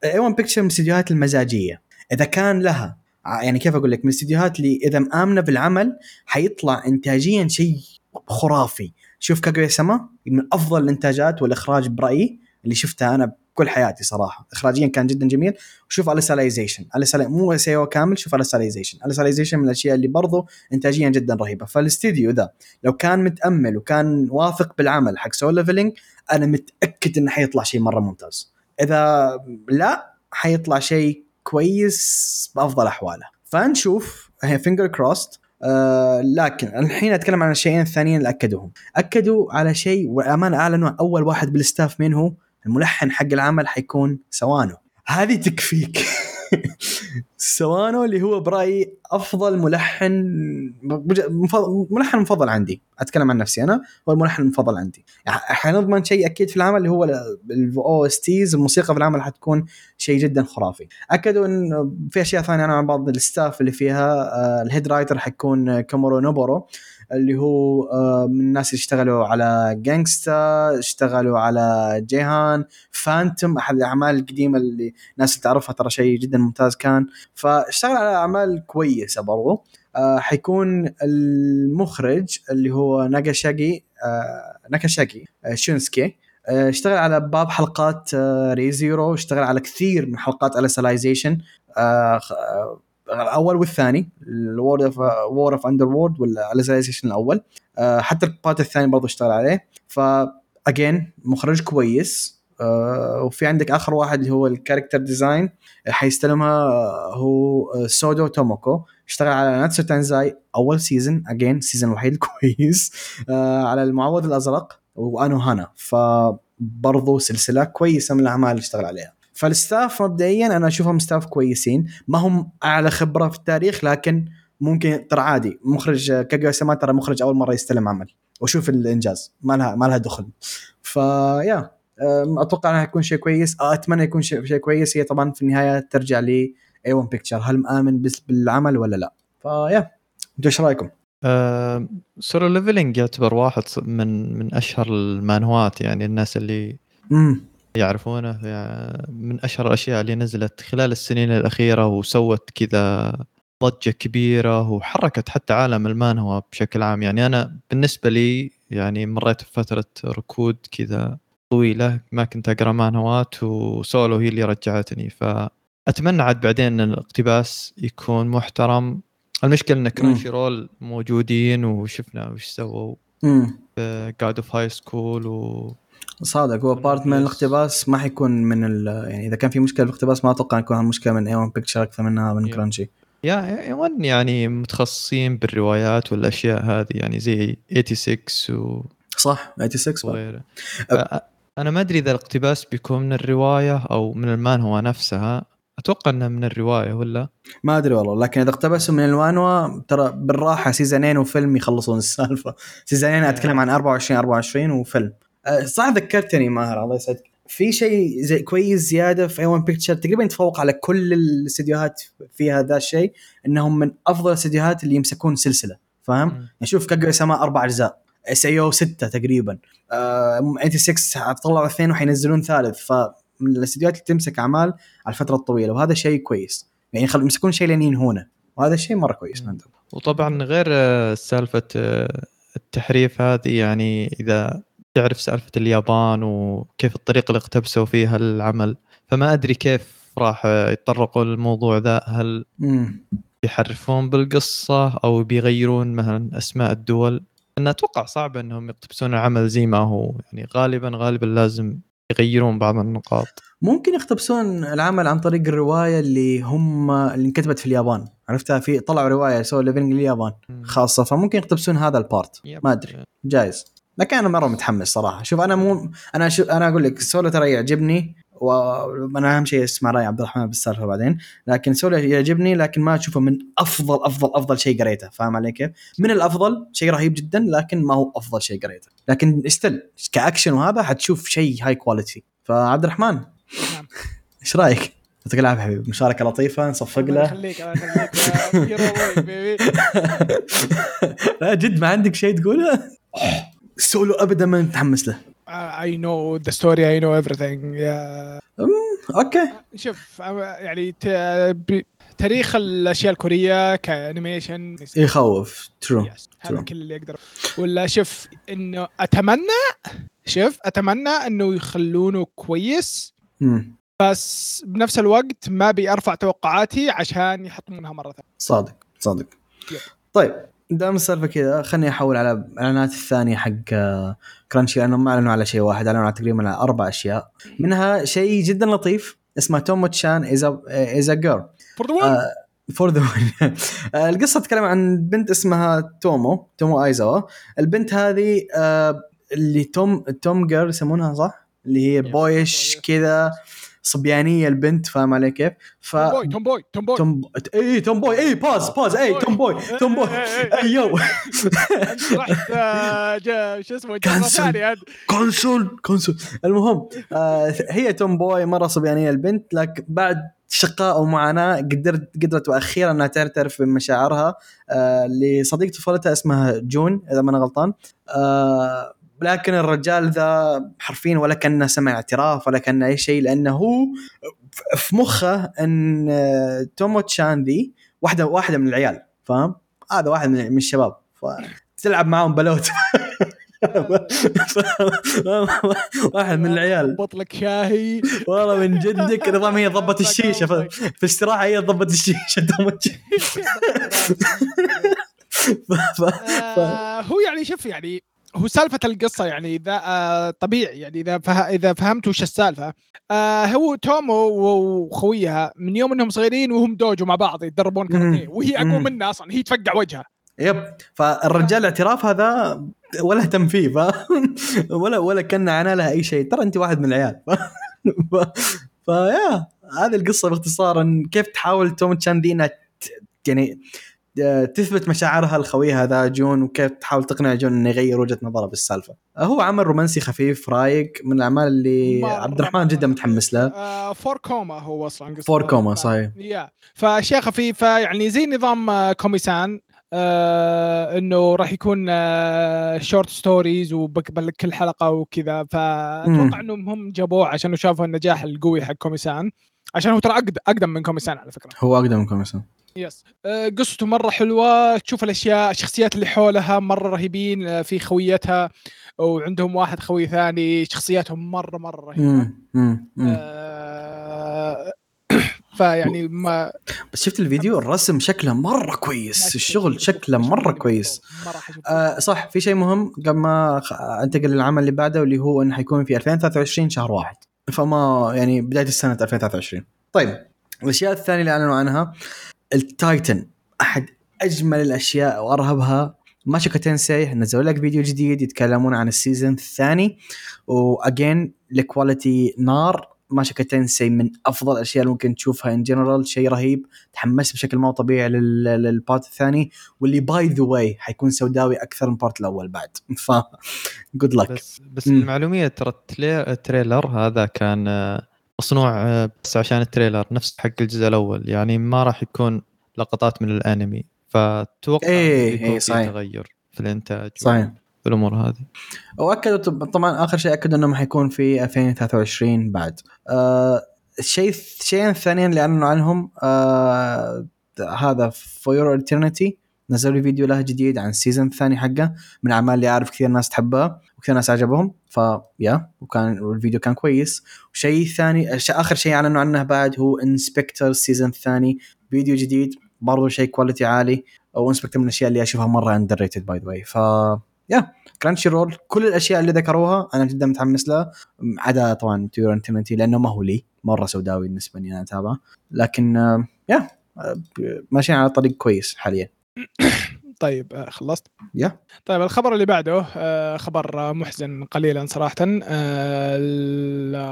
S2: A1 Pictures من الاستديوهات المزاجية. إذا كان لها يعني كيف أقول لك؟ من الاستديوهات اللي إذا مآمنة بالعمل حيطلع انتاجيا شيء خرافي. شوف كاغويا سما من أفضل الإنتاجات والإخراج برأيي اللي شفتها أنا بكل حياتي صراحة. اخراجيا كان جدا جميل. وشوف اليساليزيشن مو سيو كامل شوف Alicization Alicization من الأشياء اللي برضو انتاجيا جدا رهيبة. فالاستديو ذا لو كان متأمل وكان واثق بالعمل حق Solo Leveling أنا متأكد إنه حيطلع شيء مرة ممتاز. إذا لا حيطلع شيء كويس بأفضل أحواله. فنشوف هي fingers crossed آه لكن الحين أتكلم عن الشيئين الثانيين اللي أكدوهم. أكدوا على شيء والامانه أعلنوا أول واحد بال staff مين هو الملحن حق العمل حيكون سوانو. هذه تكفيك. سوانو اللي هو برأيي أفضل ملحن ملحن مفضل عندي أتكلم عن نفسي أنا هو الملحن المفضل عندي. حنضمن شيء أكيد في العمل اللي هو ال OSTs الموسيقى في العمل حتكون شيء جدا خرافي. أكدوا إن في أشياء ثانية أنا عن بعض ال staff اللي فيها آه، ال head writer حيكون كامورو نوبورو اللي هو آه، من الناس اللي اشتغلوا على جانجستا اشتغلوا على جيهان فانتوم أحد الأعمال القديمة اللي الناس تعرفها ترى شيء جدا ممتاز كان. فاشتغل على أعمال كويسة برضو. آه حيكون المخرج اللي هو ناغاشاغي آه ناكاشاغي آه شونسكي آه اشتغل على باب حلقات آه ريزيرو اشتغل على كثير من حلقات آه آه الأول والثاني الورد اوف وور اوف اندر وورد والاليزايزيشن الأول. آه حتى البارت الثاني برضه اشتغل عليه. ف again مخرج كويس. آه وفي عندك آخر واحد اللي هو ال character design حيستلمها آه، هو آه، سودو توموكو. اشتغل على ناتسو تانزاي أول season again ال season الوحيد الكويس. آه على المعوض الأزرق. وأنو هانا. فبرضو سلسلة كويسة من الأعمال اللي اشتغل عليها. فال staff مبدئيا أنا أشوفهم staff كويسين. ما هم أعلى خبرة في التاريخ لكن ممكن ترى عادي. مخرج كاجو سما ترى مخرج أول مرة يستلم عمل. وشوف الإنجاز. ما لها ما لها دخل. ف yeah أتوقع إنها حيكون شيء كويس. أتمنى يكون شيء شيء كويس. هي طبعا في النهاية ترجع ل A1 Pictures هل مآمن بس بالعمل ولا لا؟ فيا أنتوا إيش رأيكم؟
S3: آه Solo Leveling يعتبر واحد من من أشهر المانهوات يعني الناس اللي
S2: امم
S3: يعرفونه. يعني من أشهر الأشياء اللي نزلت خلال السنين الأخيرة وسوت كذا ضجة كبيرة وحركت حتى عالم المانهوا بشكل عام. يعني أنا بالنسبة لي يعني مريت بفترة ركود كذا طويلة ما كنت أقرأ مانهوات وسولو هي اللي رجعتني. فأتمنى عاد بعدين إن الاقتباس يكون محترم. المشكلة إن Crunchyroll موجودين وشفنا وش سووا في God of High School و
S2: صادق. هو part من الاقتباس ما حيكون من ال يعني إذا كان في مشكلة بالاقتباس ما أتوقع يكون مشكله من A1 Pictures أكثر منها من
S3: Yeah.
S2: Crunchy
S3: يا ون يعني متخصصين بالروايات والأشياء هذه يعني زي 86 و-
S2: صح 86 بعد.
S3: وغيره. أ- أنا ما أدري إذا الاقتباس بيكون من الرواية أو من المانهوا نفسها. أتوقع إنه من الرواية ولا؟
S2: ما أدري والله لكن إذا اقتبسوا من المانهوا ترى بالراحة سيزونين وفيلم يخلصون السالفة. سيزونين أتكلم عن 24 24 وفيلم. صح ذكرتني ماهر الله يسعدك في شيء زي كويس زيادة في A-1 Pictures تقريبا يتفوق على كل الاستديوهات فيها ذا الشيء إنهم من أفضل الاستديوهات اللي يمسكون سلسلة فاهم؟
S3: مم.
S2: يعني كاجو سما أربع أجزاء SAO ستة تقريبا آه 86 طلعوا اثنين وحينزلون ثالث فمن الاستديوهات اللي تمسك أعمال على الفترة الطويلة وهذا شيء كويس يعني خل يمسكون شيء لين ينهونه وهذا الشيء مرة كويس. عندهم
S3: وطبعا غير آه، سالفة آه، التحريف هذه يعني إذا تعرف سالفة اليابان وكيف الطريقة اللي اقتبسوا فيها العمل فما أدري كيف راح يتطرقوا للموضوع ذا. هل بيحرفون بالقصة أو بيغيرون مثلا أسماء الدول؟ أنا أتوقع صعب أنهم يقتبسون العمل زي ما هو. يعني غالبا غالبا لازم يغيرون بعض النقاط.
S2: ممكن يقتبسون العمل عن طريق الرواية اللي هم اللي انكتبت في اليابان. عرفتها؟ في طلعوا رواية Solo Leveling لليابان خاصة فممكن يقتبسون هذا ال
S3: part.
S2: ما أدري. جايز. لكن أنا مرة متحمس صراحة شوف أنا مو أنا شو أنا أقول لك سولو ترى يعجبني وأنا أهم شيء اسمع راي عبد الرحمن بالسالفة بعدين لكن سولو يعجبني لكن ما أشوفه من أفضل أفضل أفضل شيء قريته فاهم علي كيف؟ من الأفضل شيء رهيب جدا لكن ما هو أفضل شيء قريته لكن still ك action وهذا حتشوف شيء high quality فعبد الرحمن
S1: نعم.
S2: إيش رأيك؟ يعطيك العافية حبيبي مشاركة لطيفة نصفق
S1: الله
S2: له
S1: يخليك الله يخليك boy, baby.
S2: لا جد ما عندك شيء تقوله؟ سولو ابدا ما متحمس له.
S1: Know the story I know everything. yeah
S2: okay.
S1: شوف يعني ت- ب- تاريخ الأشياء الكورية ك
S2: animation. يخوف.
S1: true هذا. كل اللي يقدر. ولا شوف إنه أتمنى شوف أتمنى إنه يخلونه كويس
S2: مم.
S1: بس بنفس الوقت ما بيرفع توقعاتي عشان يحطمونها مرة ثانية.
S2: صادق صادق.
S1: yep.
S2: طيب. دام السالفة كذا خليني أحول على الإعلانات الثانية حق آه، Crunchy لأنهم ما أعلنوا على شيء واحد أعلنوا على تقريبا على أربع أشياء. منها شيء جدا لطيف اسمه Tomo-chan is is a girl.
S1: for the
S2: for the القصة تتكلم عن بنت اسمها تومو تومو ايزاوا البنت هذه آه، اللي tom tom girl يسمونها صح؟ اللي هي. boyish كذا. صبيانية البنت فاهم علي كيف؟ ف tomboy tomboy tom boy tom a tomboy I was was a tomboy tomboy ay
S1: yo. رحت آه، شو اسمه أنت.
S2: console console. المهم آه هي tomboy مرة صبيانية البنت لكن بعد شقاء ومعاناة قدرت قدرت وأخيرا إنها تعترف بمشاعرها آه لصديق طفولتها اسمها جون إذا ما أنا غلطان آه لكن الرجال ذا حرفيا ولا كأنه سمع اعتراف ولا كأنه أي شيء لأنه هو في مخه إن آه، تومو تشان ذي واحدة واحدة من العيال فاهم؟ هذا واحد من الشباب فتلعب معاهم بلوت. واحد من العيال.
S1: ضبط لك شاهي.
S2: والله من جدك نظام هي ضبط الشيشة في الاستراحه هي ضبط الشيشة
S1: آه، هو يعني شوف يعني هو سالفة القصة يعني إذا آه طبيعي يعني إذا فه... إذا فهمت وش السالفة. آه هو تومو وخويها من يوم إنهم صغيرين وهم dojo مع بعض يتدربون كاراتيه. وهي
S2: أقوى.
S1: منه أصلا هي تفقع وجهها
S2: yep. فالرجال الاعتراف هذا ولا اهتم فيه ف... ولا ولا كأن عنا لها أي شيء. ترى انت واحد من العيال. ف... ف... ف yeah هذه القصة باختصار كيف تحاول توم تشان دي انها يعني تثبت مشاعرها لخويها ذا جون وكيف تحاول تقنع جون إنه يغير وجهة نظره بالسالفة. آه، هو عمل رومانسي خفيف رايق من الأعمال اللي عبد الرحمن جدا متحمس.
S1: آه four koma هو
S2: أصلا four
S1: koma
S2: صحيح.
S1: yeah فأشياء خفيفة يعني زي نظام آه، Komi-san آه إنه راح يكون آه short stories وبقبل كل حلقة وكذا فأتوقع إنهم هم جابوه عشان شافوا النجاح القوي حق Komi-san عشان هو ترى أقدم من Komi-san على فكرة
S2: هو أقدم من Komi-san.
S1: yes آه، قصته مرة حلوة. تشوف الأشياء الشخصيات اللي حولها مرة رهيبين آه، في خويتها وعندهم واحد خوي ثاني. شخصياتهم
S2: مرة مرة رهيبة.
S1: آه، فيعني ما
S2: بس شفت الفيديو؟ الرسم شكله مرة كويس. الشغل شكله مرة كويس. آه صح. في شيء مهم قبل ما أنتقل للعمل اللي بعده واللي هو انه حيكون في 2023 شهر واحد. فما يعني بداية السنة 2023 طيب. الأشياء الثانية اللي أعلنوا عنها التايتن أحد أجمل الأشياء وأرهبها. Mushoku Tensei نزلوا لك فيديو جديد يتكلمون عن ال season الثاني. و again ال quality نار. Mushoku Tensei من أفضل الأشياء اللي ممكن تشوفها in general شيء رهيب. تحمست بشكل مو طبيعي لل- لل part الثاني. واللي by the way حيكون سوداوي أكثر من ال part الأول بعد. ف good luck
S3: بس بس. المعلومية ترى ال trailer هذا كان آه، مصنوع آه، بس عشان ال trailer نفس حق الجزء الأول يعني ما راح يكون لقطات من الأنمي. فتوقع يكون
S2: إيه،
S3: في
S2: صحيح.
S3: تغير في الإنتاج
S2: صحيح.
S3: والامور هذه.
S2: وأكدوا طب- طبعا آخر شيء أكدوا انهم حيكون في 2023 بعد. آه الشيء الشيئين الثانيين اللي اعلنوا عنهم آه To Your Eternity نزلوا فيديو له جديد عن ال season الثاني حقه من الاعمال اللي أعرف كثير ناس تحبها وكثير ناس عجبهم ف yeah وكان والفيديو كان كويس. وشيء ثاني آخر شيء أعلنوا عنه بعد هو In/Spectre ال season الثاني فيديو جديد برضو شيء quality عالي و In/Spectre من الأشياء اللي أشوفها مرة underrated by the way ف yeah Crunchyroll كل الأشياء اللي ذكروها أنا جدا متحمس لها عدا طبعا To Your Eternity لأنه ما هو لي مرة سوداوي بالنسبة لي أنا أتابعه. لكن yeah ماشيين على طريق كويس حاليا.
S1: طيب آه، خلصت.
S2: yeah.
S1: طيب الخبر اللي بعده آه، خبر محزن قليلا صراحة. آه،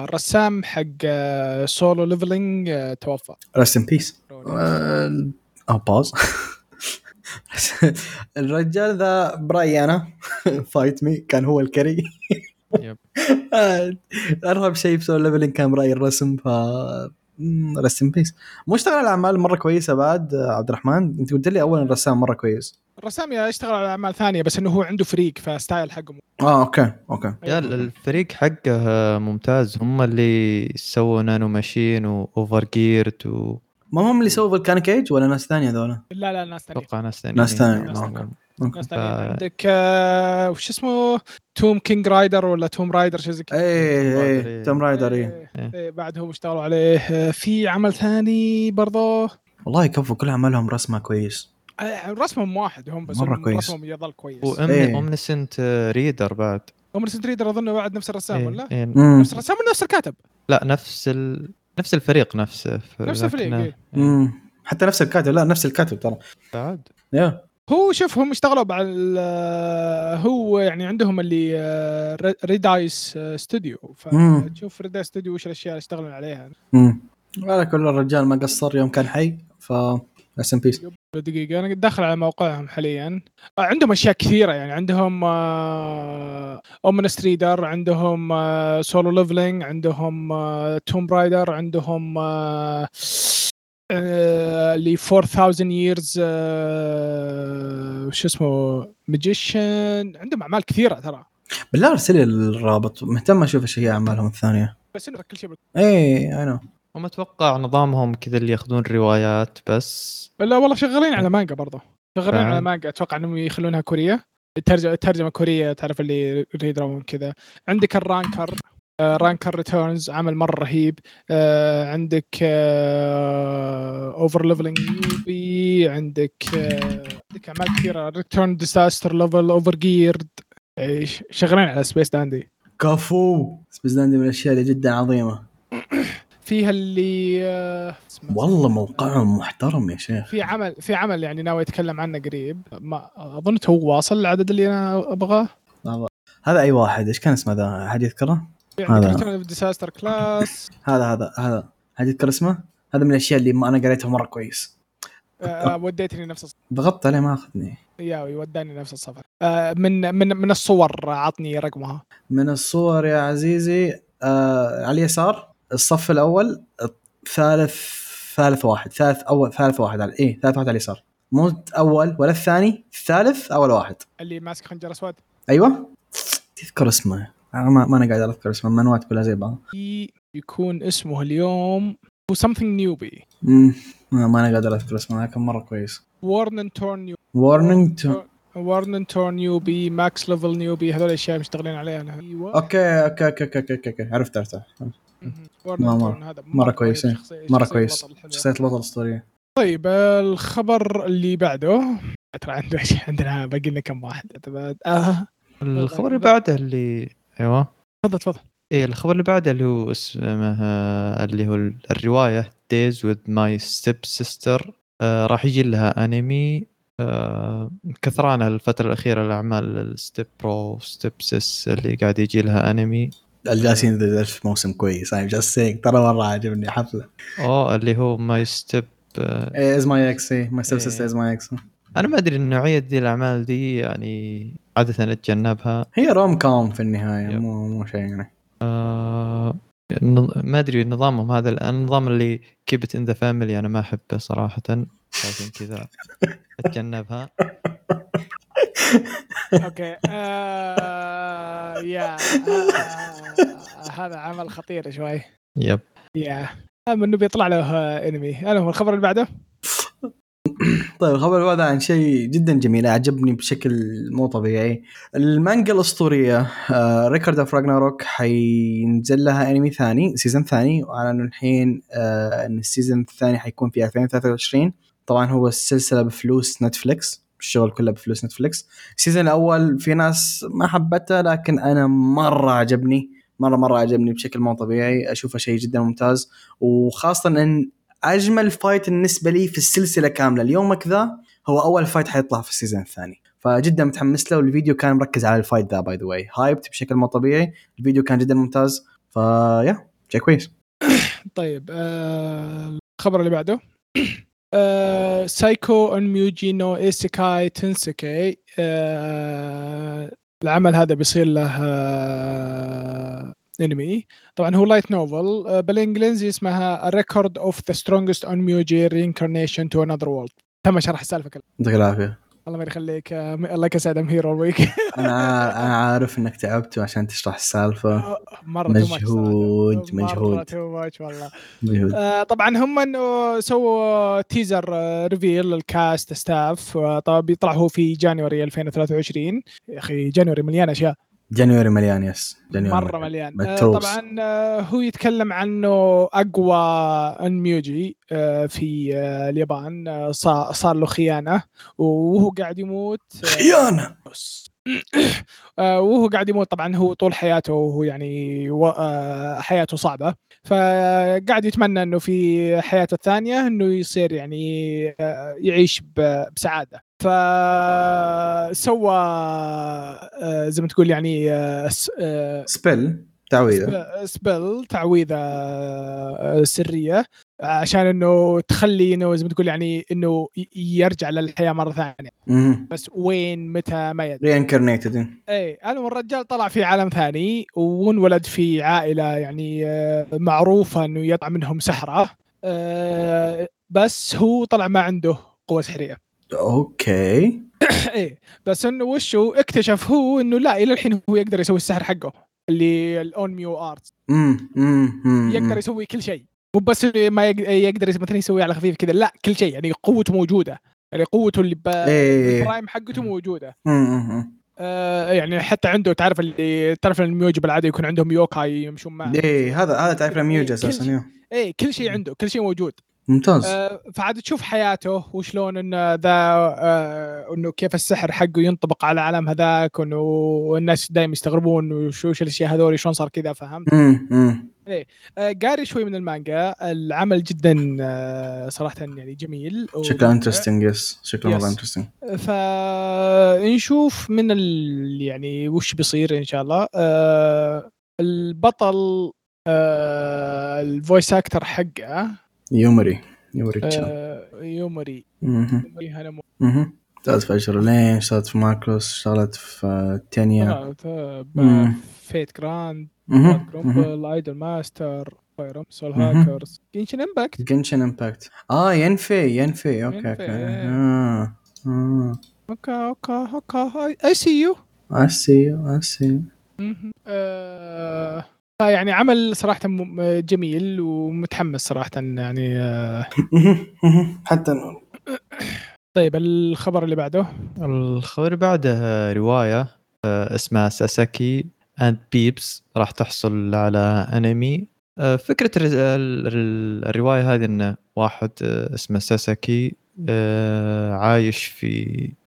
S1: الرسام حق Solo Leveling توفى.
S2: rest in peace آه باوز الرجال ذا برايي أنا fight me كان هو ال
S3: carry.
S2: Yep. أرهب شيء في Solo Leveling كان برايي الرسم ف rest in peace مو اشتغل على أعمال مرة كويسة بعد آه، عبد الرحمن أنت قلت لي اول الرسام مرة كويس.
S1: الرسام يشتغل على أعمال ثانية بس إنه هو عنده فريق ف style حقه
S2: آه أوكي أوكي.
S3: يا الفريق حقه ممتاز. هم اللي سووا Nano Machine و Overgeared و
S2: ما هم اللي سووا Volcanic Age ولا ناس ثانية ذولا؟
S1: لا لا ناس ثانية.
S3: أتوقع ناس ثانيين
S2: ناس ثانيين،
S3: ف-
S1: عندك آه، وش اسمه؟ Tomb King Raider ولا Tomb Raider شيء زي كذا؟
S2: إيه إيه Tomb Raider إيه.
S1: إيه،
S3: إيه.
S1: إيه، بعدهم اشتغلوا عليه؟ آه، في عمل ثاني برضه
S2: والله كفو كل أعمالهم رسمة كويس.
S1: آه، رسمهم واحد هم بس
S2: مرة
S1: هم
S2: كويس.
S1: رسمهم يظل كويس.
S2: إيه.
S3: و Omniscient Reader بعد.
S1: هم Reader أظن بعد نفس الرسام
S3: إيه،
S1: ولا؟
S3: إيه.
S2: امم
S1: نفس الرسام ولا نفس الكاتب؟
S3: لا نفس ال... نفس الفريق نفسه.
S1: نفس الفريق، إيه.
S2: امم حتى نفس الكاتب لا نفس الكاتب ترى.
S3: بعد.
S2: Yeah.
S1: هو شوف هم اشتغلوا ال- هو يعني عندهم اللي آه، Redice Studio
S2: مم.
S1: فتشوف Redice Studio وش الأشياء اللي اشتغلوا عليها.
S2: امم على كل الرجال ما قصر يوم كان حي ف rest in peace
S1: دقيقة أنا قد داخل على موقعهم حاليا. آه، عندهم أشياء كثيرة يعني عندهم Omniscient Reader عندهم Solo Leveling عندهم Tomb Raider عندهم آه، آه، اللي 4000 years آه، وش اسمه magician عندهم أعمال كثيرة ترى.
S2: بالله ارسل لي الرابط. مهتم أشوف إيش هي أعمالهم الثانية.
S1: بس إنه كل شيء
S2: إيه أنا
S3: هم أتوقع نظامهم كذا اللي ياخذون روايات بس.
S1: لا والله شغالين على مانجا برضه شغالين. على مانجا. أتوقع إنهم يخلونها كورية. ترجمه ترجمة كورية تعرف اللي ريدرون كذا. عندك الرانكر. رانكر ريتيرنز عمل مرة رهيب. آه، عندك اوفر ليفلنج يوبي عندك آه، عندك أعمال كثيرة. ريتيرن ديزاستر ليفل اوفر جيرد شغالين على Space Dandy
S2: كفو Space Dandy من الأشياء اللي جدا عظيمة.
S1: فيها اللي آه،
S2: والله موقعهم محترم يا شيخ.
S1: في عمل في عمل يعني ناوي أتكلم عنه قريب. ما أظن هو واصل العدد اللي أنا أبغاه.
S2: هذا أي واحد؟ إيش كان اسمه ذا؟ أحد يذكره؟
S1: يعني
S2: هذا.
S1: Disaster Class.
S2: هذا هذا هذا. احد يذكر اسمه؟ هذا من الأشياء اللي ما أنا قريتها مرة كويس.
S1: آه، وديتني نفس الصفحه
S2: ضغطت عليه ما أخذني.
S1: ياوي وداني نفس الصفحه آه، من من من الصور عطني رقمها.
S2: من الصور يا عزيزي آه على اليسار الصف الأول ثالث ثالث واحد ثالث أول ثالث واحد على إيه ثالث واحد على اليسار. مو اول ولا الثاني الثالث أول واحد.
S1: اللي ماسك خنجر أسود.
S2: أيوه. تذكر اسمه. ما, ما أنا قاعد اذكر اسمه المنوات كلها زي بعض.
S1: في- يكون اسمه اليوم هو something نيوبي
S2: مم، ما ما أنا قاعد اذكر اسمه لكن مرة كويس.
S1: وارنن تورن نيو
S2: وارنينج
S1: وارنن تورن نيوبي ماكس ليفل نيوبي هذول الأشياء مشتغلين عليها أنا. أيوه.
S2: أوكي أوكي أوكي أوكي أوكي, أوكي. عرفت عرفت
S1: وارنن
S2: مرة- مرة كويس، إيه.
S1: شخصية-
S2: مرة
S1: شخصية
S2: كويس.
S1: البطل حلوة.
S2: شخصية البطل الاسطوريه
S1: طيب الخبر اللي بعده. ترى عندنا عندنا باقي لنا كم واحد. آه.
S3: الخبر اللي بعده اللي أيوه.
S1: تفضل تفضل.
S3: إيه الخبر اللي بعده اللي هو اسمه اللي هو الرواية Days with my step sister آه راح يجي لها انمي آه كثرانة الفترة الأخيرة الاعمال ال step bro step sis اللي قاعد يجي لها انمي
S2: الجالسين ذا في موسم كويس. I'm just saying ترى مرة عجبني حفلة.
S3: اوه اللي هو
S2: My step is my ex my
S3: step.
S2: Sister is my ex
S3: أنا ما أدري النوعية دي الأعمال دي يعني عادة أتجنبها.
S2: هي rom com في النهاية
S3: yep.
S2: مو مو شيء يعني.
S3: آه ما أدري نظامهم هذا النظام اللي keep it in the family أنا ما أحبه صراحة. عشان كذا أتجنبها.
S1: Okay. آه yeah آه هذا عمل خطير شوي.
S3: yep
S1: yeah المهم إنه بيطلع له آه، انمي المهم الخبر اللي بعده؟
S2: طيب الخبر هذا عن شيء جدا جميل عجبني بشكل مو طبيعي. المانجا الأسطورية Record of Ragnarok حينزل لها أنمي ثاني season ثاني واعلنوا الحين آه، إن ال season الثاني حيكون في 2023 طبعا هو السلسله بفلوس Netflix الشغل كله بفلوس Netflix ال season الأول في ناس ما حبته لكن أنا مرة عجبني مرة مرة عجبني بشكل مو طبيعي أشوفه شيء جدا ممتاز. وخاصة إن أجمل fight بالنسبة لي في السلسلة كاملة. ليومك ذا هو أول fight حيطلع في ال season الثاني. فجدا متحمس له والفيديو كان مركز على ال fight ذا by the way hyped بشكل مو طبيعي. الفيديو كان جدا ممتاز. فيا شيء كويس.
S1: طيب آه الخبر اللي بعده. Saikyou Onmyouji no Isekai Tenseiki العمل هذا بيصير له آه انمي. طبعا هو light novel آه بالانجليزي اسمها Record of the Strongest Onmyoji Reincarnation to Another World تم شرح السالفة كلها.
S2: يعطيك العافية.
S1: الله ما يخليك آه الله يسعد I'm here all
S2: week أنا أنا عارف إنك تعبت عشان تشرح
S1: السالفة. مرة.
S2: مجهود-
S1: مرة
S2: مجهود.
S1: Too much والله.
S2: مجهود.
S1: آه، طبعا هم إنه سووا teaser آه، reveal لل cast staff آه، طبعا بيطلع هو في January 2023 يا أخي January مليان أشياء.
S2: January مليان yes January
S1: مرة مليان. آه،
S2: متروس.
S1: طبعا آه، هو يتكلم عنه أقوى أنميوجي آه، في آه، اليابان آه، صار له خيانة وهو قاعد يموت آه،
S2: خيانة!
S1: آه، وهو قاعد يموت. طبعا هو طول حياته وهو يعني آه، حياته صعبة. فقاعد يتمنى إنه في حياته الثانية إنه يصير يعني آه، يعيش بسعادة. فسوى آه، زي ما تقول يعني آه، س- آه،
S2: سبيل تعويذة.
S1: سب- سبل تعويذة آه، سرية عشان إنه تخلي إنه زي ما تقول يعني إنه يرجع للحياة مرة ثانية. بس وين متى ما يدري.
S2: reincarnated
S1: اي المهم الرجال طلع في عالم ثاني وانولد في عائلة يعني آه، معروفة إنه يطلع منهم سحرة آه، بس هو طلع ما عنده قوة سحرية.
S2: okay.
S1: إيه بس إنه وشو اكتشف هو إنه لا إلى الحين هو يقدر يسوي السحر حقه. اللي ال
S2: onmyo art
S1: يقدر يسوي كل شيء. مو بس ما يق- يقدر مثلا يسوي على خفيف كذا لا كل شيء يعني قوته موجودة. يعني قوته اللي ب...
S2: إيه.
S1: ال prime حقته
S2: موجودة.
S1: آه يعني حتى عنده تعرف اللي تعرف الأونميوجي بالعادة يكون عندهم yokai يمشون معه.
S2: إيه هذا هذا تعرف الميوج أساسا.
S1: إيه كل شيء عنده كل شيء موجود.
S2: ممتاز.
S1: آه، فعاد تشوف حياته وشلون إنه ذا آه، إنه كيف السحر حقه ينطبق على العالم هذاك وانه الناس دائما يستغربون وش وش الأشياء هذول شلون صار كذا فهمت؟
S2: امم امم
S1: آه، قاري شوي من المانجا. العمل جدا آه، صراحة يعني جميل.
S2: شكله interesting yes شكله. مره interesting
S1: فنشوف من ال... يعني وش بيصير إن شاء الله. آه، البطل آه، ال voice actor حقه
S2: يومري يومري
S1: آه، يومري. يومري هاناموري.
S2: اشتغلت في اجر لين اشتغلت في ماكروس اشتغلت في تينيا.
S1: فيت جراند. جرومبل ايدل ماستر فاير سول. هاكرز جنشن امباكت
S2: جنشن امباكت آه ينفي ينفي أوكي
S1: أوكي.
S2: آه آه.
S1: أوكي أوكي أوكي اي سي يو
S2: I see you I see you.
S1: آه يعني عمل صراحة م- جميل ومتحمس صراحة يعني آه.
S2: حتى.
S1: طيب الخبر اللي بعده
S3: الخبر اللي بعده رواية آه، اسمها ساساكي اند بيبس راح تحصل على انمي آه، فكرة الر- ال- الرواية هذه انه واحد آه، اسمه ساساكي آه، عايش في آه،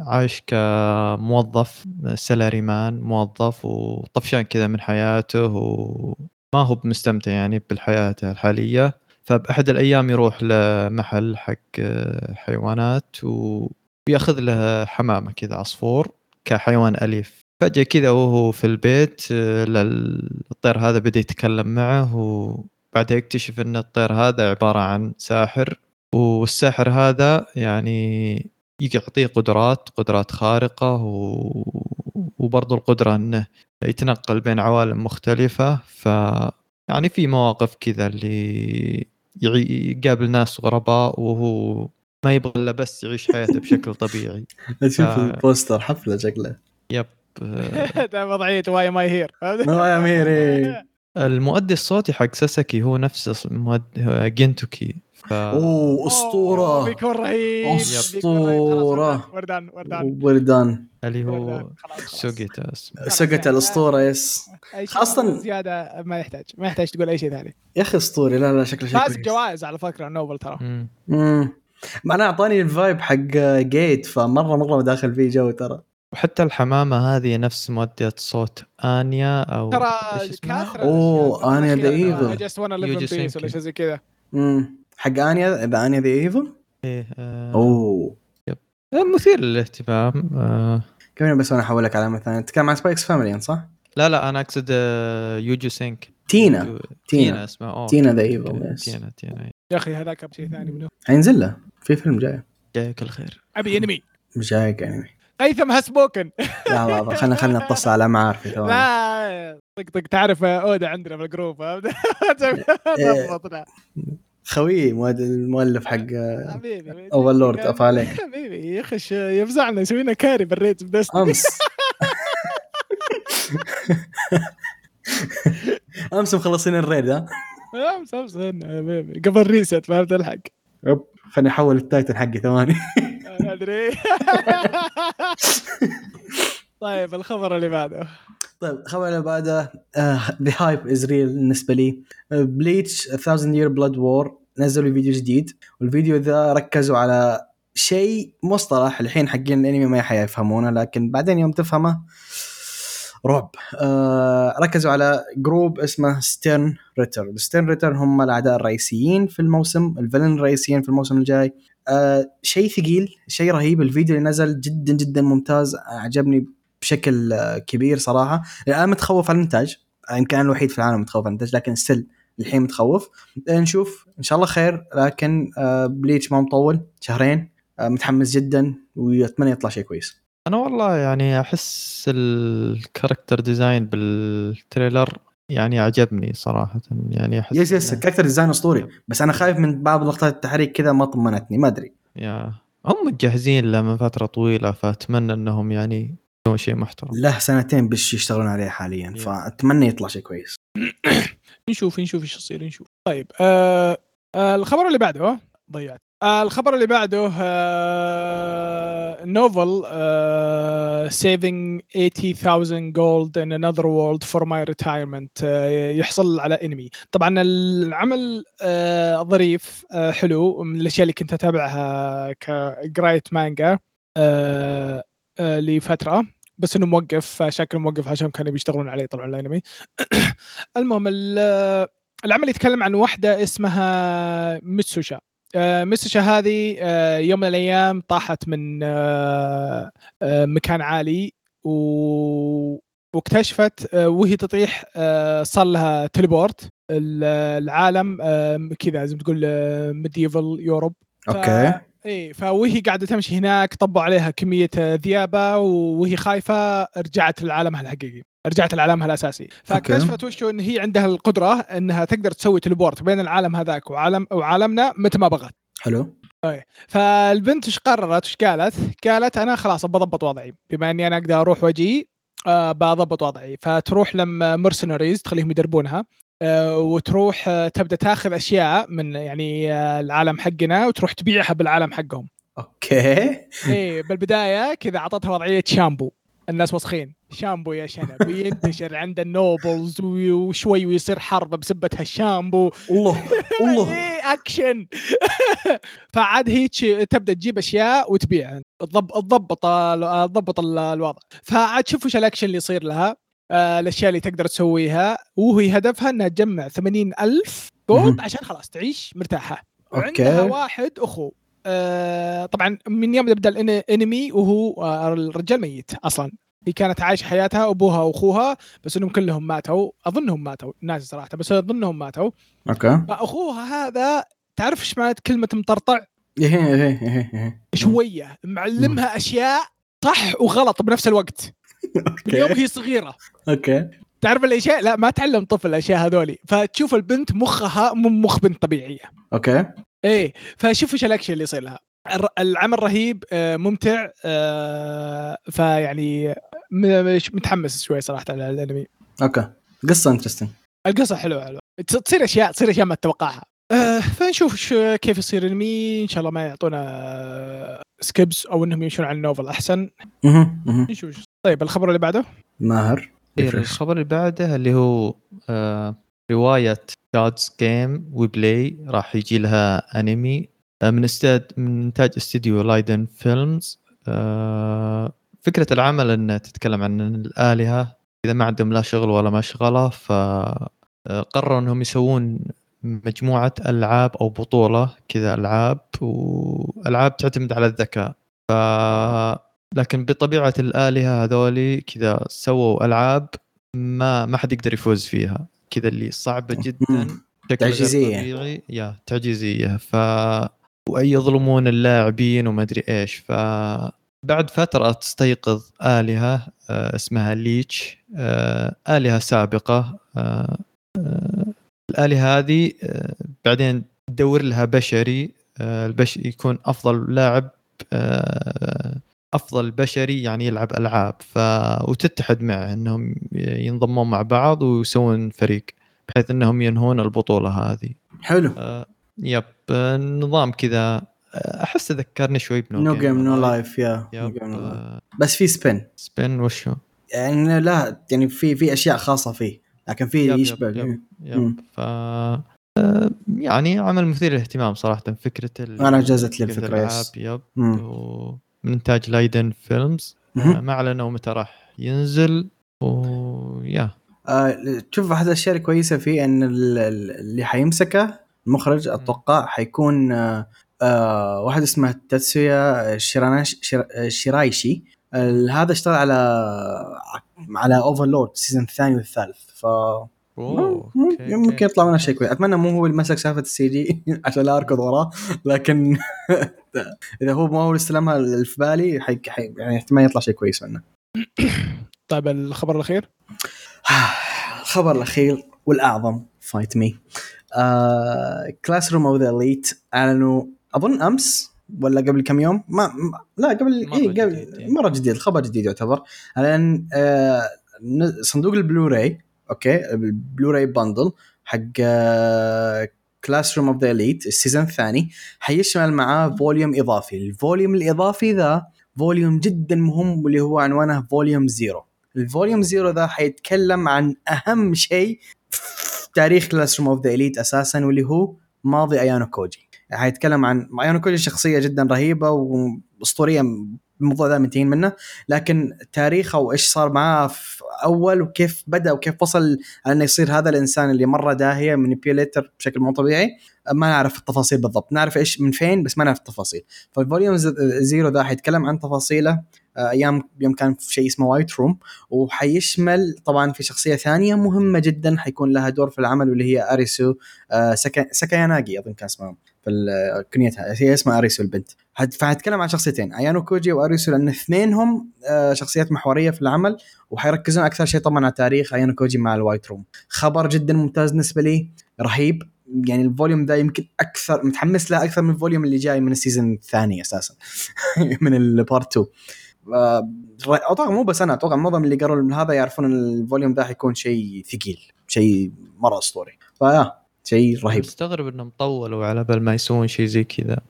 S3: عايش كموظف سلاري مان موظف وطفشان كذا من حياته وما هو مستمتع يعني بالحياة الحالية. فبأحد الأيام يروح لمحل حق آه، حيوانات وياخذ له حمامة كذا عصفور كحيوان أليف. فجأة كذا وهو في البيت آه، الطير هذا بدأ يتكلم معه وبعدها يكتشف أن الطير هذا عبارة عن ساحر. والساحر هذا يعني يعطيه قدرات قدرات خارقة و... وبرضه القدرة إنه يتنقل بين عوالم مختلفة. ف يعني في مواقف كذا اللي يعي- يقابل ناس غرباء وهو ما يبغى إلا بس يعيش حياته بشكل طبيعي.
S2: أشوف
S3: آه.
S2: ال poster حفلة
S3: شكله. yep.
S1: ده وضعية why am I here
S2: ما يا ميري
S3: المؤدي الصوتي حق ساساكي هو نفس مؤد... جينتوكي. ف...
S2: أوه أسطورة.
S1: بيكون رهيب
S2: أسطورة.
S1: وردان وردان.
S2: وردان.
S3: اللي هو. سوجيتا اسمه
S2: سقت
S1: الأسطورة yes.
S2: أصلاً-
S1: زيادة ما يحتاج ما يحتاج تقول أي شيء ثاني.
S2: يا أخي أسطوري. لا لا شكله شيء
S1: فاز
S2: كويس
S1: بجوائز على فكرة novel ترى.
S3: مم.
S2: امم معناه أعطاني ال vibe حق جيت فمرة مرة داخل فيه جو ترى.
S3: وحتى الحمامة هذه نفس مؤدية صوت آنيا أو
S1: ترى؟ كاثرة
S2: أوه، أنيا ذا إيفل.
S1: جست وأنا
S3: يوجي
S1: ليف بيس. ولا شيء زي كذا.
S2: امم حق آنيا ذا آنيا ذا إيفل؟
S3: إيه آه
S2: أوه.
S3: مثير للاهتمام آه.
S2: كمان بس أنا احول لك علامه ثانية تتكلم عن سبايكس فاميلي صح؟
S3: لا لا أنا أقصد آه يوجو سينك
S2: تينا.
S3: تينا.
S2: تينا
S3: اسمها
S2: تينا ذا
S3: إيفل.
S2: يس
S3: تينا تينا.
S1: يا أخي هذاك شيء ثاني منه.
S2: حينزل له. في فيلم جاي.
S3: جايك الخير.
S1: أبي
S2: أنمي. جايك أنمي.
S1: قيثم هسبوكن
S2: لا لا خلينا خلينا نتصل على معارفي ثواني
S1: لا طق طق تعرف أودا عندنا في
S2: ال
S1: group.
S2: خوي المؤلف حق Overlord، أف عليك.
S1: حبيبي يخش يفزعنا يسوي لنا carry بال raid
S2: ب Destiny أمس. أمس مخلصين ال raid ها؟
S1: أمس أمس حبيبي. قبل reset فهمت ألحق.
S2: yep خليني أحول ال Titan حقي ثواني.
S1: أدري. طيب الخبر اللي بعده.
S2: طيب الخبر اللي بعده the hype is real بالنسبة لي. Bleach 1000 Year Blood War نزلوا فيديو جديد والفيديو ذا ركزوا على شيء مصطلح الحين حقين الأنمي ما حيفهمونه لكن بعدين يوم تفهمه رعب. آه ركزوا على group اسمه Sternritter. ال Sternritter هم الأعداء الرئيسيين في الموسم ال villain الرئيسيين في الموسم الجاي. آه شيء ثقيل شيء رهيب. الفيديو اللي نزل جدا جدا ممتاز عجبني بشكل آه، كبير صراحة. الآن متخوف على الإنتاج يمكن أنا الوحيد في العالم متخوف على الإنتاج لكن still الحين متخوف. آه، نشوف. إن شاء الله خير لكن آه Bleach ما مطول شهرين. آه متحمس جدا وأتمنى يطلع شيء كويس.
S3: أنا والله يعني أحس ال character design بال trailer يعني عجبني صراحة. يعني أحس
S2: yes yes
S3: ال
S2: character design أسطوري. بس أنا خايف من بعض لقطات التحريك كذا ما طمنتني ما أدري.
S3: يا هم مجهزين له من فترة طويلة فأتمنى أنهم يعني يسوون شيء محترم.
S2: له سنتين بش يشتغلون عليه حاليا
S3: Yeah.
S2: فأتمنى يطلع شيء كويس.
S1: نشوف نشوف إيش يصير نشوف. طيب آه آه الخبر اللي بعده ضيعت. آه الخبر اللي بعده آه novel Saving 80000 Gold in Another World for My Retirement يحصل على انمي طبعا العمل آه، ظريف آه، حلو. من الأشياء اللي كنت أتابعها كقرايه مانجا آه، آه، لفترة بس إنه موقف شكله موقف عشان كانوا بيشتغلون عليه طبعا الانمي المهم ال- العمل يتكلم عن واحدة اسمها ميتسوشا. آه، ميتسوشا هذه آه، يوم من الأيام طاحت من آه، آه، مكان عالي و واكتشفت آه، وهي تطيح آه، صار لها teleport. ال- العالم آه، كذا ما تقول medieval Europe
S2: okay.
S1: اي فوهي قاعدة تمشي هناك طبوا عليها كمية ذيابة وهي خايفة رجعت لعالمها الحقيقي رجعت لعالمها الأساسي. فاكتشفت وشو إن هي عندها القدرة إنها تقدر تسوي teleport بين العالم هذاك وعالم وعالمنا متى ما بغت.
S2: حلو.
S1: فالبنت إيش قررت؟ إيش قالت؟ قالت أنا خلاص بضبط وضعي بما إني أنا أقدر أروح وأجي آه بضبط وضعي. فتروح لما mercenaries تخليهم يدربونها. وتروح آه تبدأ تاخذ أشياء من يعني آه العالم حقنا وتروح تبيعها بالعالم حقهم.
S2: okay.
S1: إيه بالبداية كذا أعطتها وضعية شامبو. الناس وسخين شامبو يا شنب وينتشر عند ال nobles وي- وشوي ويصير حرب بسبة هالشامبو.
S2: الله الله.
S1: إيه أكشن. فعاد هي تش- تبدأ تجيب أشياء وتبيعها. تضب- تضبط تضبط ال- الوضع. فعاد شوف وش الأكشن اللي يصير لها. آه، الأشياء اللي تقدر تسويها. وهي هدفها إنها تجمع 80 ألف
S2: gold.
S1: عشان خلاص تعيش مرتاحة.
S2: okay.
S1: وعندها واحد أخو. آه، طبعا من يوم يبدا الأنمي وهو آه، الرجال ميت أصلا. هي كانت عايشة حياتها أبوها وأخوها بس إنهم كلهم ماتوا. أظنهم ماتوا ناس صراحة بس أظنهم ماتوا.
S2: okay.
S1: فأخوها هذا تعرف إيش معنى كلمة مطرطع؟
S2: إيه إيه إيه.
S1: شوية. معلمها أشياء صح وغلط بنفس الوقت. من يوم
S2: okay
S1: هي صغيرة.
S2: okay.
S1: تعرف الأشياء؟ لا ما تعلم طفل الأشياء هذولي. فتشوف البنت مخها مو مخ بنت طبيعية.
S2: okay.
S1: إيه فشوف إيش الأكشن اللي يصير لها. العمل رهيب آه، ممتع آه، فيعني متحمس شوي صراحة على الأنمي.
S2: okay. قصة interesting
S1: القصة حلوة حلوة. تص- تصير أشياء تصير أشياء ما تتوقعها. آه، فنشوف شو كيف يصير انمي إن شاء الله ما يعطونا skips أو إنهم يمشون على ال novel أحسن. نشوف طيب الخبر اللي بعده؟
S2: ماهر
S3: خير الخبر اللي بعده اللي هو آه رواية Gods' Game We Play راح يجي لها انمي آه من استاد من إنتاج استديو Liden Films آه فكرة العمل إنه تتكلم عن إن الآلهة. إذا ما عندهم لا شغل ولا مشغلة ف آه، قرروا إنهم يسوون مجموعة ألعاب أو بطولة كذا ألعاب والعاب تعتمد على الذكاء. ف لكن بطبيعة الآلهة هذولي كذا سووا ألعاب ما ما حد يقدر يفوز فيها. كذا اللي صعبة جدا. طبيعي. يا تعجيزية. ف ويظلمون اللاعبين وما أدري إيش. ف بعد فترة تستيقظ آلهة آه، اسمها ليتش آه، آلهة سابقة. آه، الآلهة هذه بعدين تدور لها بشري. البش يكون أفضل لاعب أفضل بشري يعني يلعب ألعاب ف وتتحد معه إنهم ينضمون مع بعض ويسوون فريق بحيث إنهم ينهون البطولة هذه.
S2: حلو.
S3: آه yep نظام كذا. أحس ذكرني شوي
S2: ب No
S3: No
S2: Game No Life
S3: yeah
S2: بس في spin
S3: spin وشو؟
S2: يعني لا يعني في في أشياء خاصة فيه لكن في
S3: yep،
S2: يشبه
S3: yep.
S2: مم.
S3: yep. ف آه، يعني عمل مثير للاهتمام صراحة فكرة
S2: أنا جازت لي
S3: الفكرة
S2: yep.
S3: و- من انتاج Liden
S2: Films.
S3: آه، ما أعلنوا متى راح ينزل. و yeah
S2: آه شوف واحد الاشياء الكويسة فيه إن ال- ال- اللي حيمسكه المخرج أتوقع حيكون آه آه واحد اسمه تاتسويا شيراناش شير شيرايشي. هذا اشتغل على على Overlord ال season الثاني والثالث. ف مم-
S3: okay،.
S2: يطلع منه شيء كويس. أتمنى مو هو اللي مسك سالفة ال CG عشان لا أركض وراه لكن إذا هو ما هو اللي استلمها اللي في بالي حي... حي... يعني احتمال يطلع شيء كويس منه.
S1: طيب الخبر الأخير؟
S2: الخبر الأخير والأعظم fight me Classroom of the Elite أعلنوا أظن أمس ولا قبل كم يوم؟ ما, لا قبل
S3: مرة
S2: اي قبل
S3: جديد، إيه.
S2: مرة جديد الخبر جديد يعتبر. لأن آه صندوق ال Blu-ray okay ال Blu-ray bundle حق Classroom of the Elite ال season الثاني. حيشمل معاه volume إضافي. ال volume الإضافي ذا volume جدا مهم واللي هو عنوانه volume zero ال volume zero ذا حيتكلم عن أهم شيء في تاريخ Classroom of the Elite أساسا واللي هو ماضي أيانو كوجي. حيتكلم عن أيانو كوجي شخصية جدا رهيبة وأسطورية الموضوع ذا منتهين منه. لكن تاريخه وإيش صار معاه في أول وكيف بدأ وكيف وصل إنه يصير هذا الإنسان اللي مرة داهية manipulator بشكل مو طبيعي. ما نعرف التفاصيل بالضبط. نعرف إيش من فين بس ما نعرف التفاصيل. فال volume zero ذا حيتكلم عن تفاصيله آه، أيام يوم كان في شيء اسمه White Room وحيشمل طبعا في شخصية ثانية مهمة جدا حيكون لها دور في العمل واللي هي أريسو آه، سكا ساكاياناغي أظن كان اسمها في كنيتها. هي اسمها أريسو البنت. فحتكلم عن شخصيتين أيانو كوجي وأريسو لأن اثنينهم آه، شخصيات محورية في العمل وحيركزون أكثر شيء طبعا على تاريخ أيانو كوجي مع ال White Room. خبر جدا ممتاز بالنسبة لي رهيب. يعني ال volume ذا يمكن أكثر متحمس له أكثر من ال volume اللي جاي من ال season الثاني أساسا من ال part 2 أتوقع مو بس أنا أتوقع معظم اللي قروا هذا يعرفون إن ال volume ذا حيكون شيء ثقيل شيء مرة أسطوري. ف yeah شيء رهيب.
S3: مستغرب إنهم طولوا على بال ما يسوون شيء زي كذا.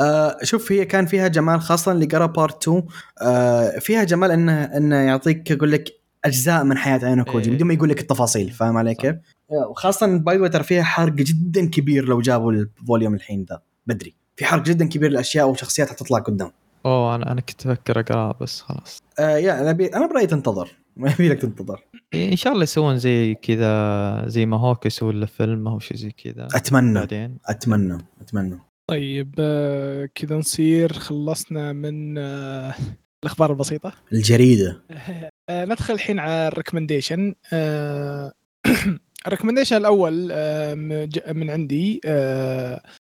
S2: آه شوف هي كان فيها جمال خاصة اللي قرأ part 2 آه فيها جمال إنه إنه يعطيك يقول لك أجزاء من حياة أيانو كوجي
S3: إيه.
S2: بدون ما يقول لك التفاصيل فاهم علي كيف؟ وخاصة باي ترى فيها حرق جدا كبير لو جابوا ال volume الحين ذا بدري. في حرق جدا كبير للأشياء وشخصيات حتطلع قدام.
S3: أوه أنا أنا كنت أفكر اقراه بس خلاص.
S2: آه yeah أنا بي... أنا برأيي تنتظر. ما يبي لك تنتظر.
S3: إيه، إن شاء الله يسوون زي كذا زي ما هوك يسوون له فيلم أو شيء زي كذا.
S2: أتمنى.
S3: بعدين.
S2: أتمنى أتمنى.
S1: طيب آه، كذا نصير خلصنا من آه، الأخبار البسيطة.
S2: الجريدة.
S1: آه، ندخل الحين على ال recommendation ال recommendation الأول من عندي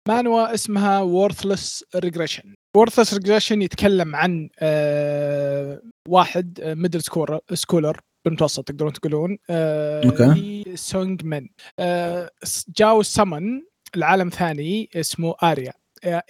S1: manhwa اسمها Worthless Regression Worthless Regression يتكلم عن واحد middle schooler بالمتوسط تقدرون تقولون. هي سونج من جاو سمن العالم ثاني اسمه آريا. آه،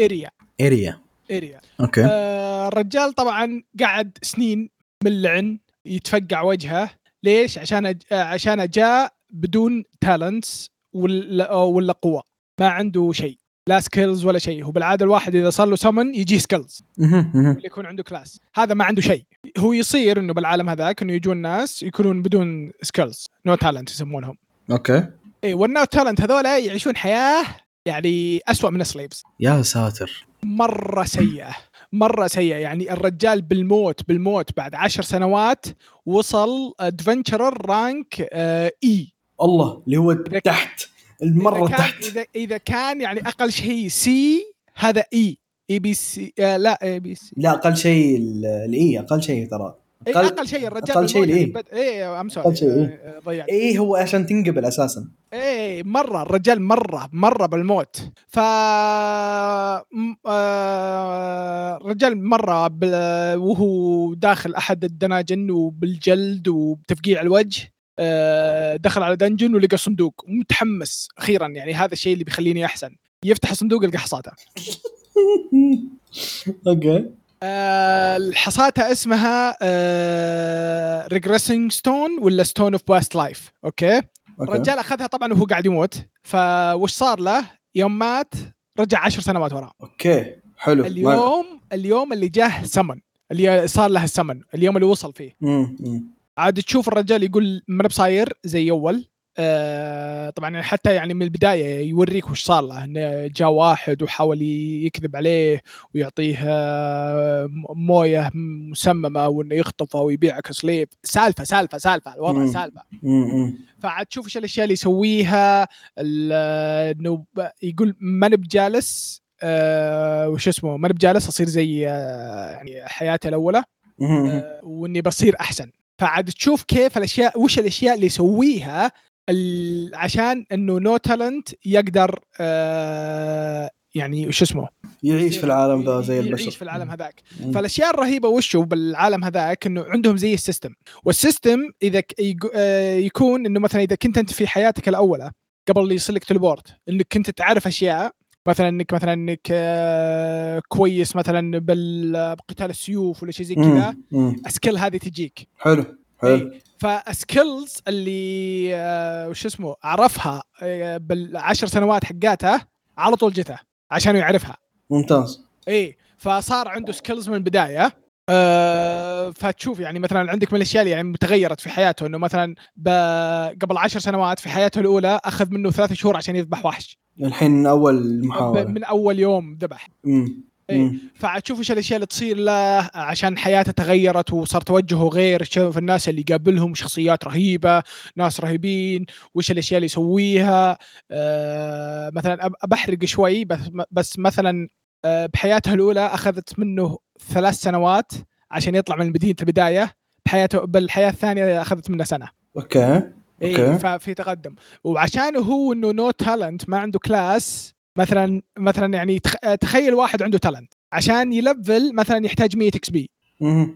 S1: إريا.
S2: إريا.
S1: إريا.
S2: okay.
S1: آه، الرجال طبعا قعد سنين ملعن يتفقع وجهه. ليش؟ عشان أج- آه، عشان جاء بدون talents ولا ولا قوة. ما عنده شيء. لا skills ولا شيء. هو بالعادة الواحد إذا صار له سمن يجيه
S2: skills.
S1: اللي يكون عنده class هذا ما عنده شيء. هو يصير إنه بالعالم هذاك إنه يجون ناس يكونون بدون skills no talent يسمونهم.
S2: أوكي.
S1: اي والنو تالنت هذول يعيشون حياة يعني أسوأ من السليفز
S2: يا ساتر.
S1: مرة سيئة. مرة سيئة. يعني الرجال بالموت بالموت بعد عشر سنوات وصل ادفنتشرر رانك اي
S2: الله اللي هو تحت المرة
S1: إذا
S2: تحت.
S1: اذا إذا كان يعني أقل شيء سي هذا اي اي بي سي آه لا اي بي سي
S2: لا أقل شيء ال- الاي أقل شيء ترى.
S1: إيه
S2: أقل-
S1: أقل شيء الرجال
S2: أقل شيء
S1: يعني
S2: ال
S1: E. بد- إيه
S2: أم شيء إيه.
S1: sorry ضيعت.
S2: اي هو عشان تنقبل أساسا.
S1: إيه مرة الرجال مرة مرة بالموت. ف آه، الرجال مرة بال- وهو داخل أحد ال dungeon وبالجلد وبتفقيع الوجه آه، دخل على dungeon ولقى صندوق ومتحمس أخيرا. يعني هذا الشيء اللي بيخليني احسن يفتح الصندوق يلقى حصاته.
S2: okay.
S1: آه، الحصاته اسمها regressing stone ولا stone of past life
S2: okay؟
S1: الرجال أخذها طبعا وهو قاعد يموت. فوش صار له؟ يوم مات رجع عشر سنوات وراء
S2: okay حلو
S1: اليوم اليوم اللي جاه سمن اللي صار له السمن اليوم اللي وصل فيه.
S2: مم، مم.
S1: عاد تشوف الرجال يقول ما بصاير زي أول. آه طبعا يعني حتى يعني من البداية يوريك وش صار له إنه جاء واحد وحاول يكذب عليه ويعطيه آه، موية مسممة وإنه يخطفه ويبيعه ك slave سالفة
S2: سالفة
S1: سالفة
S2: الوضع. سالفة.
S1: فعاد تشوف إيش الأشياء اللي يسويها إنه يقول ماني بجالس آه وش اسمه ماني بجالس أصير زي آه يعني حياتي
S2: الأولى.
S1: آه وإني بصير أحسن فعاد تشوف كيف الأشياء وش الأشياء اللي يسويها عشان إنه no talent يقدر آه يعني وش اسمه؟
S2: يعيش في العالم ذا زي
S1: يعيش
S2: البشر.
S1: في العالم هذاك. فالأشياء الرهيبة وشو بالعالم هذاك؟ إنه عندهم زي ال system. وال system إذا آه، يكون إنه مثلا إذا كنت أنت في حياتك الأولى قبل يصير لك teleport إنك كنت تعرف أشياء مثلا إنك مثلا إنك آه، كويس مثلا بال- بقتال السيوف ولا شيء زي كذا. skill هذه تجيك.
S2: حلو حلو.
S1: إيه. ف skills اللي آه، وش اسمه عرفها آه، بالعشر سنوات حقاتها على طول جته عشان يعرفها.
S2: ممتاز.
S1: إيه فصار عنده سكيلز من البداية. آه، فتشوف يعني مثلا عندك من الأشياء اللي يعني تغيرت في حياته إنه مثلا قبل عشر سنوات في حياته الأولى أخذ منه ثلاث شهور عشان يذبح وحش.
S2: الحين من
S1: أول
S2: محاوله
S1: من أول يوم ذبح. إيه. فتشوف إيش الأشياء اللي تصير له عشان حياته تغيرت وصار توجهه غير تشوف الناس اللي يقابلهم شخصيات رهيبة ناس رهيبين وش الأشياء اللي يسويها. آه مثلا بحرق شوي بس, بس مثلا آه بحياته الأولى أخذت منه ثلاث سنوات عشان يطلع من مدينه البداية. بحياته بالحياة الثانية أخذت منه سنة.
S2: okay
S1: اي
S2: okay.
S1: ففي تقدم. وعشان هو إنه no talent ما عنده class مثلا مثلا يعني تخ- تخيل واحد عنده talent عشان ي level مثلا يحتاج 100
S2: XP.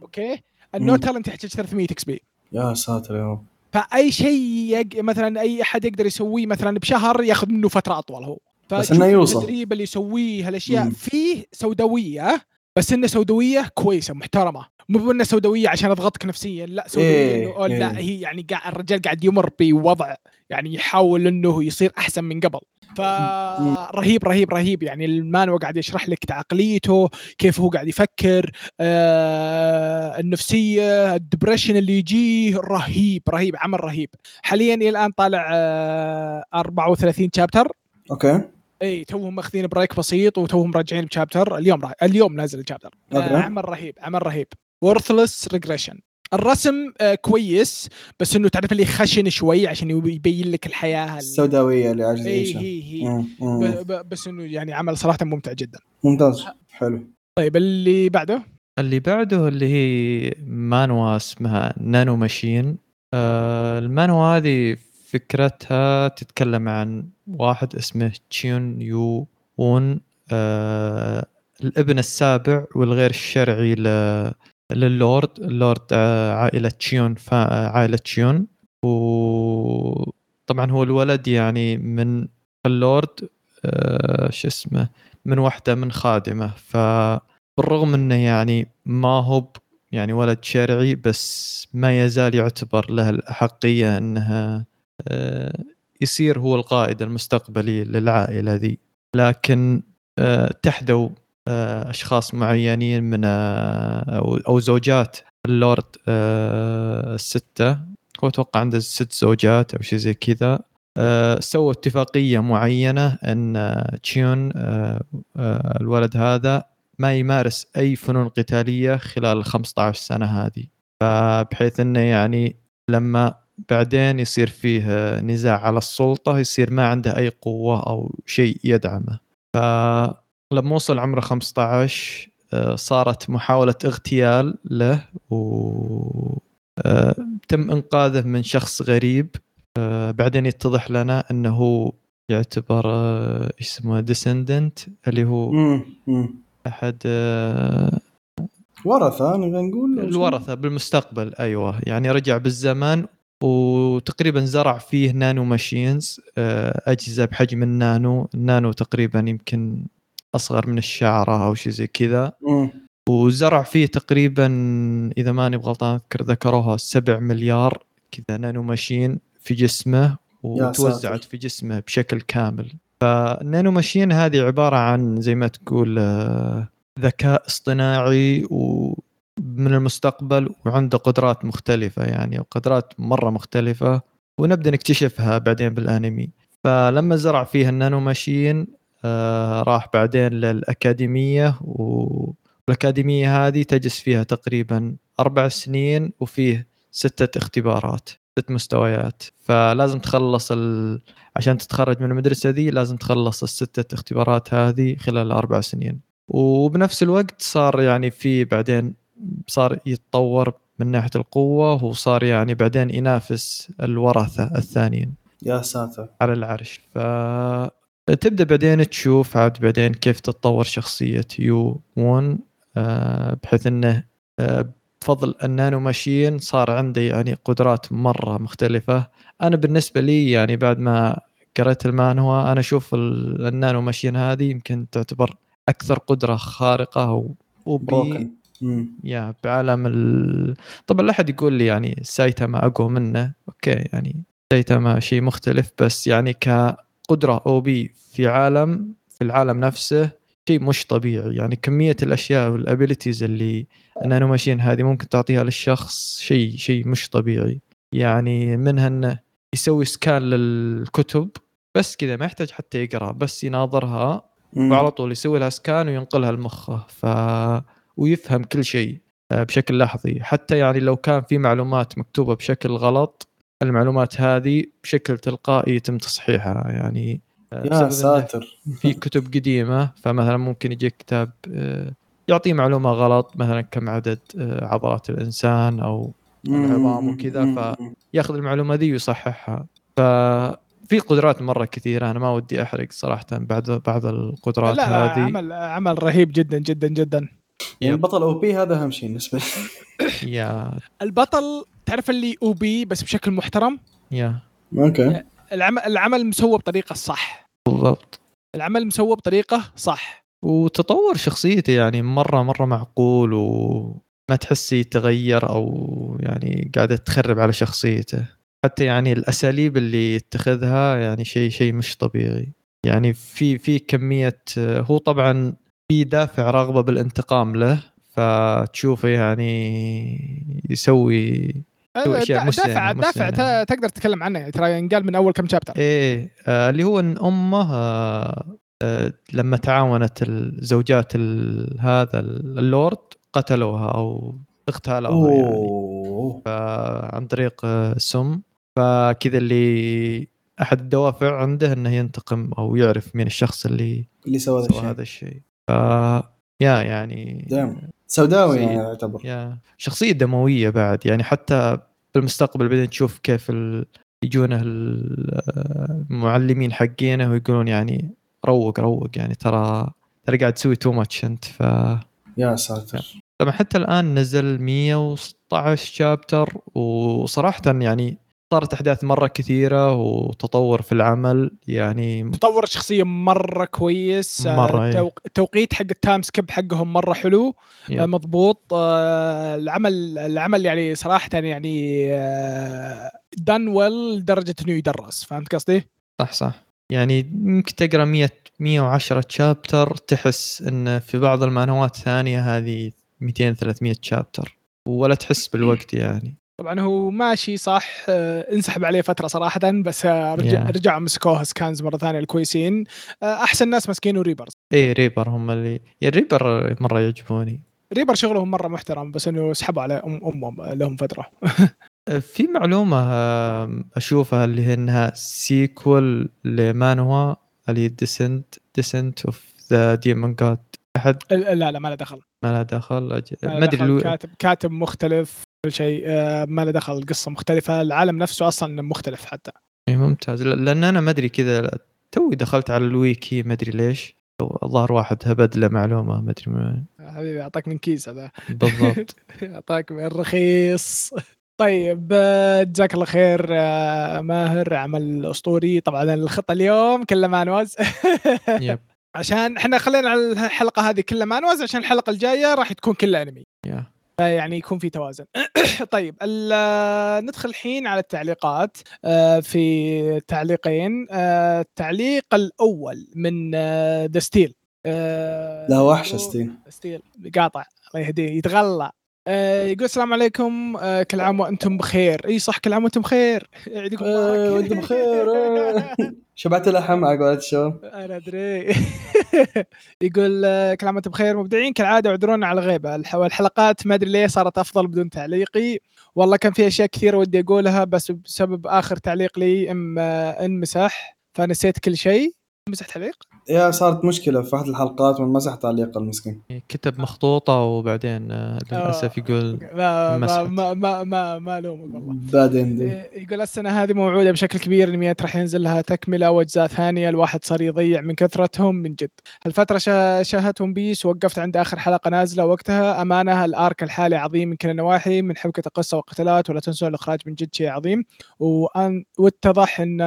S1: okay ال
S2: no.
S1: talent يحتاج 300 XP
S2: يا ساتر يا رب
S1: فأي شيء يق... مثلا أي أحد يقدر يسويه مثلا بشهر ياخذ منه فترة أطول هو
S2: بس إنه يوصل.
S1: التدريب اللي يسويه هالأشياء
S2: مم.
S1: فيه سوداوية بس إنه سوداوية كويسة محترمة مو انه سوداوية عشان أضغطك نفسيا لا سوداوية
S2: إيه،
S1: إنه أوه لا
S2: إيه.
S1: هي يعني قاعد الرجال قاعد يمر بوضع يعني يحاول إنه يصير أحسن من قبل. فرهيب رهيب رهيب يعني المانهوا قاعد يشرح لك عقليته كيف هو قاعد يفكر آه النفسية ال depression اللي يجيه رهيب رهيب عمل رهيب. حاليا إلى الآن طالع آه 34 chapter
S2: okay.
S1: إي توهم ماخذين break بسيط وتوهم راجعين ب chapter اليوم را... اليوم نازل ال chapter
S2: آه.
S1: عمل رهيب عمل رهيب. Worthless Regression الرسم آه كويس بس إنه تعرف اللي خشن شوي عشان يبين لك الحياة ال-
S2: السوداوية اللي عاجز
S1: اي
S2: يعيشها
S1: هي هي.
S2: مم.
S1: ب... بس إنه يعني عمل صراحة ممتع جدا.
S2: ممتاز. حلو.
S1: طيب اللي بعده؟
S3: اللي بعده اللي هي مانهوا اسمها Nano Machine. آه المانهوا هذه فكرتها تتكلم عن واحد اسمه تشيون يو وون آه الابن السابع والغير الشرعي ل- لل lord ال lord آه عائلة تشيون فا- عائلة تشيون. وطبعا هو الولد يعني من اللورد آه شو اسمه من واحدة من خادمة. ف بالرغم إنه يعني ما هو يعني ولد شرعي بس ما يزال يعتبر له الأحقية انها آه، يصير هو القائد المستقبلي للعائلة ذي. لكن آه، تحدوا آه، أشخاص معينين من آه، أو زوجات اللورد آه، الستة. هو أتوقع عنده ست زوجات أو شيء زي كذا. آه، سووا اتفاقية معينة إن آه، تشيون آه، آه، الولد هذا ما يمارس أي فنون قتالية خلال ال 15 سنة هذه. فبحيث إنه يعني لما بعدين يصير فيه آه، نزاع على السلطة يصير ما عنده أي قوة أو شيء يدعمه. فلما وصل عمره 15 آه، صارت محاولة اغتيال له و آه، تم إنقاذه من شخص غريب آه، بعدين يتضح لنا إنه يعتبر إيش اسمه descendant اللي هو.
S2: أحد ورثة نقول؟
S3: الورثة بالمستقبل أيوه يعني رجع بالزمن وتقريبا زرع فيه nano machines أجهزة بحجم النانو النانو تقريبا يمكن أصغر من الشعره أو شيء زي كذا. وزرع فيه تقريبا إذا ماني بغلطان أذكر ذكروها 7 مليار كذا نانو ماشين في جسمه وتوزعت. في جسمه بشكل كامل فالنانو ماشين هذه عبارة عن زي ما تقول آه، ذكاء اصطناعي ومن المستقبل وعنده قدرات مختلفة يعني وقدرات مرة مختلفة ونبدأ نكتشفها بعدين بالآنمي فلما زرع فيها النانو ماشين راح بعدين للأكاديمية و الأكاديمية هذه تجلس فيها تقريبا أربع سنين وفيه ستة اختبارات ست مستويات. فلازم تخلص ال... عشان تتخرج من المدرسة دي لازم تخلص الستة اختبارات هذه خلال أربع سنين. وبنفس الوقت صار يعني في بعدين صار يتطور من ناحية القوة وصار يعني بعدين ينافس الورثة الثانيين
S2: يا ساتر.
S3: على العرش. ف تبدأ بعدين تشوف عاد بعدين كيف تتطور شخصية يو وون آه، بحيث إنه آه، بفضل النانو ماشين صار عندي يعني قدرات مرة مختلفة أنا بالنسبة لي يعني بعد ما قريت المانهوا أنا أشوف ال- النانو ماشين هذه يمكن تعتبر أكثر قدرة خارقة و- و
S2: OP broken مم.
S3: يا بعالم ال... طبعا لا أحد يقول لي يعني سايتاما أقوى منه okay يعني سايتاما شيء مختلف بس يعني كقدره OP في عالم في العالم نفسه شيء مش طبيعي. يعني كمية الأشياء وال abilities اللي ال nano machine هذه ممكن تعطيها للشخص شيء شيء مش طبيعي. يعني منها إنه يسوي scan للكتب بس كذا ما يحتاج حتى يقرأ بس يناظرها. وعلى طول يسوي لها سكان وينقلها لمخه. ف ويفهم كل شيء آه، بشكل لحظي. حتى يعني لو كان في معلومات مكتوبة بشكل غلط المعلومات هذه بشكل تلقائي يتم تصحيحها. يعني آه،
S2: يا ساتر.
S3: في كتب قديمة فمثلا ممكن يجيك كتاب آه، يعطيه معلومة غلط مثلا كم عدد آه، عضلات الإنسان أو العظام وكذا، ف- ياخذ المعلومة دي ويصححها. ففي قدرات مرة كثيرة أنا ما ودي أحرق صراحة بعد بعض القدرات
S1: لا لا
S3: هذه.
S1: عمل عمل رهيب جدا جدا جدا.
S2: يعني البطل OP هذا أهم شيء بالنسبة لي.
S3: yeah.
S1: البطل تعرف اللي OP بس بشكل محترم؟
S3: yeah.
S2: Okay.
S1: العمل العمل مسوى بطريقة الصح
S3: بالضبط.
S1: العمل مسوى بطريقة صح.
S3: وتطور شخصيته يعني مرة مرة معقول وما تحسي يتغير أو يعني قاعدة تخرب على شخصيته. حتى يعني الأساليب اللي يتخذها يعني شيء شيء مش طبيعي. يعني في في كمية هو طبعا في دافع رغبة بالانتقام له فتشوفه يعني يسوي مسلمة-
S1: دافع دافع
S3: مسلمة.
S1: ت- تقدر تتكلم عنه يعني ترى ينقال من أول كم شابتر
S3: إيه آه اللي هو إن أمه آه آه لما تعاونت الزوجات ال- هذا اللورد قتلوها أو اغتالوها يعني.
S2: أوه.
S3: عن طريق آه، سم فكذا اللي أحد الدوافع عنده إنه ينتقم أو يعرف مين الشخص اللي
S2: اللي سوى هذا
S3: سوى
S2: الشيء.
S3: هذا الشيء. ف يا يعني
S2: دام. سوداوي. يعني يعتبر.
S3: يا. شخصية دموية بعد يعني حتى في المستقبل بعدين تشوف كيف ال... يجونه ال- المعلمين حقينه ويقولون يعني روق روق يعني ترى ترى قاعد تسوي too much أنت ف
S2: يا ساتر.
S3: طبعا حتى الآن نزل 116 chapter وصراحة يعني صارت أحداث مرة كثيرة وتطور في العمل يعني
S1: تطور الشخصيه مرة كويس آه،
S3: مرة، إيه.
S1: التوق- التوقيت حق ال time skip حقهم مرة حلو
S3: yep.
S1: آه، مضبوط آه، العمل العمل يعني صراحة يعني done well لدرجة إنه يدرس فهمت قصدي؟
S3: صح صح يعني يمكن تقرأ 100 110 chapter تحس إن في بعض المانهوات الثانية هذه 200 300 chapter ولا تحس بالوقت يعني
S1: طبعا هو ماشي صح آه، انسحب عليه فترة صراحة بس آه، رجع
S3: Yeah.
S1: رجعوا مسكوها scans مرة ثانية الكويسين. آه، أحسن ناس مسكينه Reapers.
S3: إيه Reaper هم اللي يا Reaper مرة يعجبوني.
S1: Reaper شغلهم مرة محترم بس إنه سحبوا على ام أمهم لهم فترة.
S3: في معلومة أشوفها اللي هي إنها sequel لمانهوا اللي Descent Descent of the Demon God أحد؟
S1: لا لا ما له دخل.
S3: ما له دخل
S1: ما
S3: أدري
S1: كاتب كاتب مختلف. كل شيء آه، ما له دخل القصة مختلفة العالم نفسه أصلا مختلف حتى.
S3: إيه ممتاز. لأن أنا ما أدري كذا توي دخلت على الويكي ما أدري ليش. الظاهر واحد هبد له معلومة ما أدري من وين.
S1: حبيبي أعطاك من كيس هذا.
S3: بالضبط.
S1: أعطاك من رخيص. طيب آه، جزاك الله خير آه، ماهر عمل أسطوري. طبعا الخطة اليوم كلها مانهواز
S3: yep.
S1: عشان إحنا خلينا على الحلقة هذه كلها مانهواز عشان الحلقة الجاية راح تكون كلها أنمي.
S3: yeah.
S1: يعني يكون في توازن. طيب ندخل الحين على التعليقات. آه، في تعليقين. آه، التعليق الأول من آه، دستيل آه،
S2: لا وحش ستيل
S1: ستيل قاطع الله يهديه يتغلى. آه، يقول السلام عليكم. آه، كل عام وأنتم بخير. إي صح كل عام وأنتم بخير. يعيدكم
S2: آه،
S1: مبارك.
S2: وأنتم بخير. آه. شبعت لحم على قولة الشو
S1: أنا أدري. يقول كل عام بخير مبدعين كالعادة اعذرونا على الغيبه الح- الحلقات ما أدري ليه صارت أفضل بدون تعليقي. والله كان في أشياء كثيرة ودي أقولها بس بسبب آخر تعليق لي أم انمسح فنسيت كل شيء. مسح تعليق
S2: يا صارت مشكلة في واحد الحلقات وانمسح تعليق المسكين.
S3: كتب مخطوطة وبعدين آه، للأسف يقول
S1: ما ما. ما ما ما, ما ألومك والله.
S2: بعدين دي.
S1: يقول السنة هذه موعودة بشكل كبير انميات راح ينزل لها تكملة وأجزاء ثانية الواحد صار يضيع من كثرتهم من جد. هالفترة شا- شاهدت ون بيس ووقفت عند آخر حلقة نازلة وقتها. أمانة الارك الحالي عظيم من كل النواحي من حبكة القصة والقتالات ولا تنسوا الإخراج من جد شيء عظيم. وأن واتضح إن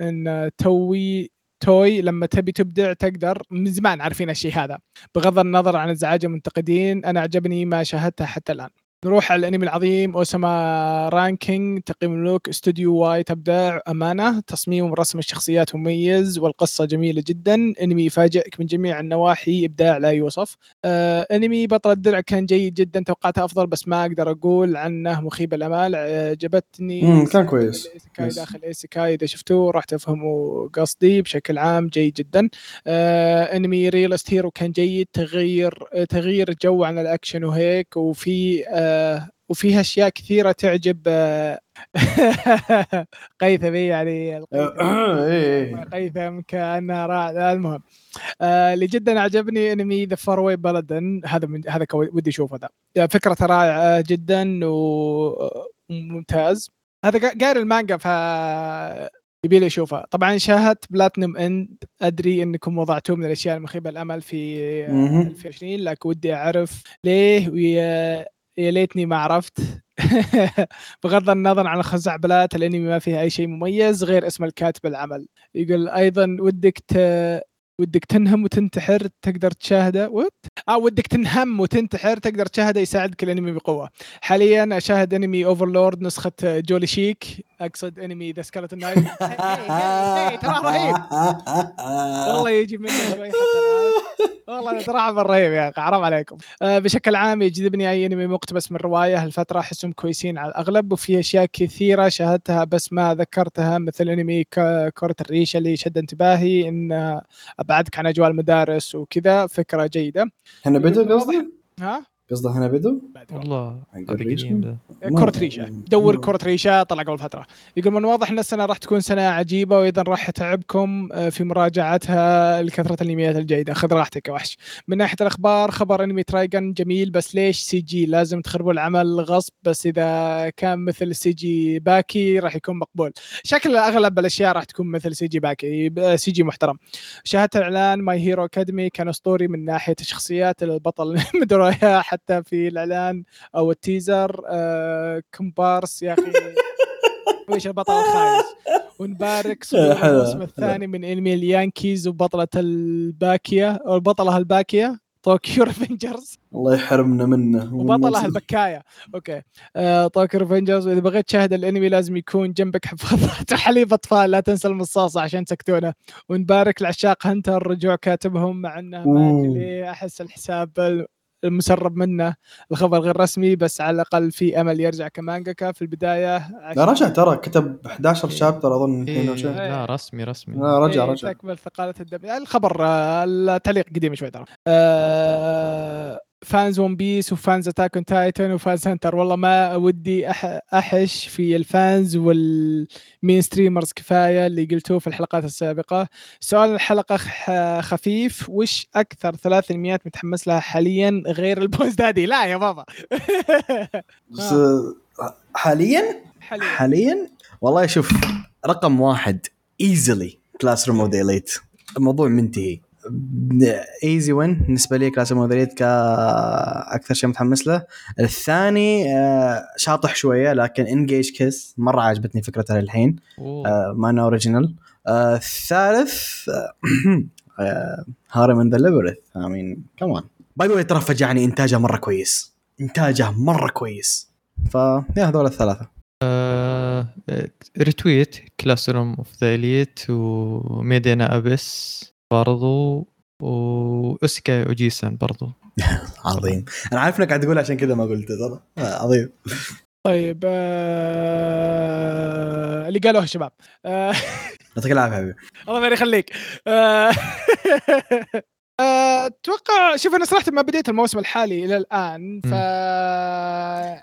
S1: إن توي توي لما تبي تبدع تقدر. من زمان عارفين الشيء هذا. بغض النظر عن ازعاج المنتقدين أنا عجبني ما شاهدته حتى الآن. نروح على الانمي العظيم Ousama Ranking تقييم الملوك استوديو واي تبدع أمانة تصميم ورسم الشخصيات مميز والقصة جميلة جدا أنمي يفاجئك من جميع النواحي إبداع لا يوصف آه أنمي بطل الدرع كان جيد جدا توقعته أفضل بس ما أقدر أقول عنه مخيب الأمال عجبتني
S2: مم، كان كويس.
S1: الايسيكاي
S2: yes.
S1: داخل ايسيكاي إذا شفتوه راح تفهموا قصدي بشكل عام جيد جدا آه أنمي ريلست هيرو كان جيد تغير آه تغيير جو عن الأكشن وهيك وفي آه وفيها أشياء كثيرة تعجب آه قيثمي يعني القيثم.
S2: إيه
S1: قيثم كانها راع المهم آه اللي جدا عجبني أنمي ذا فار واي بلدن هذا من هذا ودي أشوفه ذا. فكرته رائعة جدا وممتاز هذا قا- قاري المانجا ف يبي لي اشوفها طبعا شاهدت Platinum End أدري إنكم وضعتوه من الأشياء المخيبة الأمل في آه،
S2: مهم.
S1: 2020 لكن ودي أعرف ليه ويا يا ليتني ما عرفت بغض النظر عن الخزعبلات الانمي ما فيها أي شيء مميز غير اسم الكاتب العمل يقول أيضا ودك. ودك تنهم وتنتحر تقدر تشاهده what آه ودك تنهم وتنتحر تقدر تشاهده يساعدك الانمي بقوة. حاليا أشاهد انمي Overlord نسخة جولي شيك أقصد انمي the Skeleton Knight ترى رهيب. والله يجي منه. والله مره رهيب يا أخي حرام عليكم. آه بشكل عام يجذبني أي انمي مقتبس من رواية هالفترة أحسهم كويسين على الأغلب وفي أشياء كثيرة شاهدتها بس ما ذكرتها مثل انمي كره الريشه اللي شد انتباهي إن ابعدك عن أجواء المدارس وكذا فكرة جيدة
S2: هنا بدو قصدي؟
S1: ها
S2: قصده هنا بدو؟
S3: والله هذا
S1: كرة ريشة؟ دور كرة ريشة طلع قبل فترة. يقول من واضح إن السنة راح تكون سنة عجيبة وإذا راح أتعبكم آه، في مراجعتها لكثرة الانميات الجيدة. خذ راحتك يا وحش. من ناحية الأخبار خبر أنمي ترايجن جميل بس ليش سي جي؟ لازم تخربوا العمل غصب. بس إذا كان مثل CG باكي راح يكون مقبول. شكل أغلب الأشياء راح تكون مثل CG باكي. آه، CG محترم. شاهدت الإعلان My Hero Academia كان أسطوري من ناحية الشخصيات البطل. مدريها حتى في الإعلان أو ال teaser آه كومبارس يا أخي. وش البطل الخايس؟ ونبارك الموسم. الثاني من انمي ال Yankees وبطلة الباكية أو البطلة الباكية Tokyo Revengers.
S2: الله يحرمنا منه
S1: وبطلها البكاية. okay. آه Tokyo Revengers واذا بغيت تشاهد الإنمي لازم يكون جنبك حفاضات وحليب أطفال لا تنسى المصاصة عشان تسكتونه ونبارك لعشاق Hunter رجوع كاتبهم مع إنه ما أحس الحساب المسرب منه الخبر غير رسمي بس على الأقل في أمل يرجع كمانجاكا في البداية.
S2: لا رجع ترى كتب 11 chapter أظن
S3: إيه. لا رسمي رسمي.
S2: لا رجع
S1: إيه،
S2: رجع.
S1: تكمل ثقالة الدم. الخبر آه، التعليق قديم شوي ترى. آه، fans One Piece و fans Attack on Titan و fans Hunter والله ما ودي أح أحش في ال fans وال mainstreamers كفاية اللي قلتوه في الحلقات السابقة. سؤال الحلقة خفيف. وش أكثر ثلاث انميات متحمس لها حاليا غير البوز دادي؟ لا يا بابا.
S2: بس حاليا؟
S1: حاليا.
S2: حاليا؟ والله شوف رقم واحد easily Classroom of Elite الموضوع منتهي. easy win بالنسبة لي of Elite كأكثر شيء متحمس له. الثاني آه، شاطح شوية لكن Engage Kiss مرة عجبتني فكرتها للحين. آه، ما أنه original الثالث Harem in the Labyrinth I mean come on by the ترى فجعني إنتاجه مرة كويس. إنتاجه مرة كويس. ف يا هذول الثلاثة.
S3: آه، retweet Classroom of the Elite و Made in Abyss برضو و Isekai Ojisan برضو.
S2: عظيم. أنا عارف إنك قاعد تقول عشان كذا ما قلت ترى آه، عظيم.
S1: طيب آه، اللي قالوه الشباب آه،
S2: يعطيك العافية حبيبي.
S1: الله ما يخليك. آه، آه، أتوقع شوف أنا صراحة ما بديت الموسم الحالي إلى الآن ف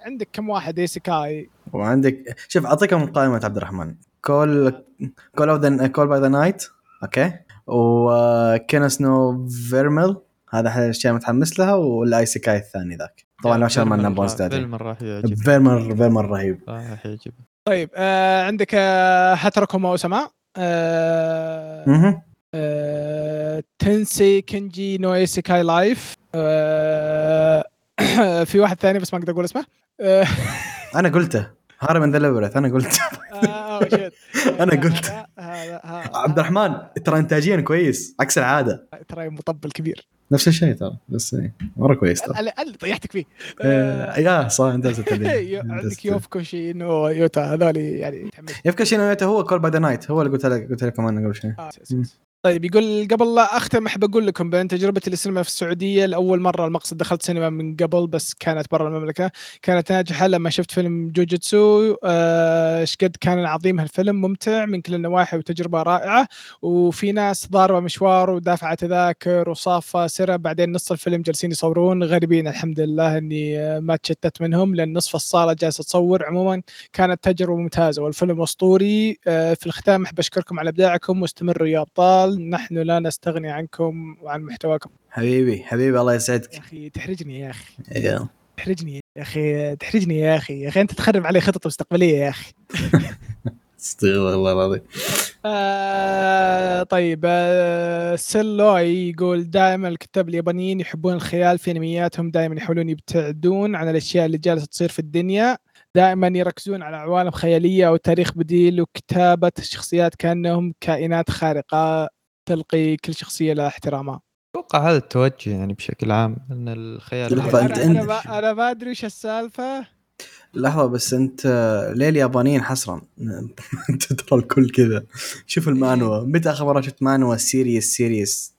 S1: عندك كم واحد؟ ايسيكاي
S2: وعندك شوف أعطيكم قائمة عبد الرحمن. كول كول اوف ذا كول باي ذا نايت أوكي. وكينا سنو فيرمل هذا أحد الأشياء متحمس لها والآيسيكاي الثاني ذاك. طبعا عشان ما
S3: فيلم
S2: نبغى
S3: راح- فيلم راح يعجب
S2: فيرمر فيرمر رهيب
S3: راح يعجب
S1: طيب آه، عندك آه، Hataraku Maou-sama آه،. آه، Tensei Kenja no Isekai Life آه، في واحد ثاني بس ما أقدر أقول اسمه آه،
S2: أنا قلته. Harem the أنا قلت
S1: آه، shit.
S2: أنا قلت. عبد الرحمن ترى إنتاجه يا كويس عكس العادة.
S1: ترى مطبل كبير.
S2: نفس الشيء ترى بس إيه، مرة كويس ترى.
S1: طيحتك فيه.
S2: آه، يا صح
S1: أنت عندك Yofukashi no Uta هذول يعني.
S2: Yofukashi no هو Call by the Night هو اللي قلت لك قلت لكم أنا قبل شوي.
S1: آه، طيب يقول قبل لا أختم أحب أقول لكم بأن تجربتي للسينما في السعودية لأول مرة المقصد دخلت سينما من قبل بس كانت برا المملكة. كانت ناجحة لما شفت فيلم جوجيتسو. آه، إيش قد كان عظيم هالفيلم ممتع من كل النواحي وتجربة رائعة. وفي ناس ضاربة مشوار ودافعة تذاكر وصافة سرا. بعدين نص الفيلم جالسين يصورون غريبين الحمد لله إني آه، ما تشتت منهم لأن نصف الصالة جالسة تصور. عموما كانت تجربة ممتازة والفيلم أسطوري. آه، في الختام أحب أشكركم على إبداعكم واستمروا يا ابطال نحن لا نستغني عنكم وعن محتواكم.
S2: حبيبي حبيبي الله
S1: يا
S2: يسعدك
S1: أخي تحرجني يا أخي.
S2: يلا.
S1: تحرجني يا أخي تحرجني يا أخي. يا أخي أنت تخرب علي خطط مستقبلية يا أخي.
S2: استغفر الله العظيم.
S1: آه طيب آه سيلوي يقول دائما الكتاب اليابانيين يحبون الخيال في أنمياتهم دائما يحاولون يبتعدون عن الأشياء اللي جالسة تصير في الدنيا دائما يركزون على عوالم خيالية أو تاريخ بديل وكتابة الشخصيات كأنهم كائنات خارقة. تلقي كل شخصية لها احترامها.
S3: أتوقع هذا التوجه يعني بشكل عام إن الخيال
S2: لحظة،
S1: أنا
S2: أنت- أنا
S1: ما أنا ما أدري وش السالفة.
S2: لحظة بس أنت ليه اليابانيين حصرا؟ أنت ترى الكل كذا. شوف ال manhwa متى اخر مره شفت manhwa serious serious؟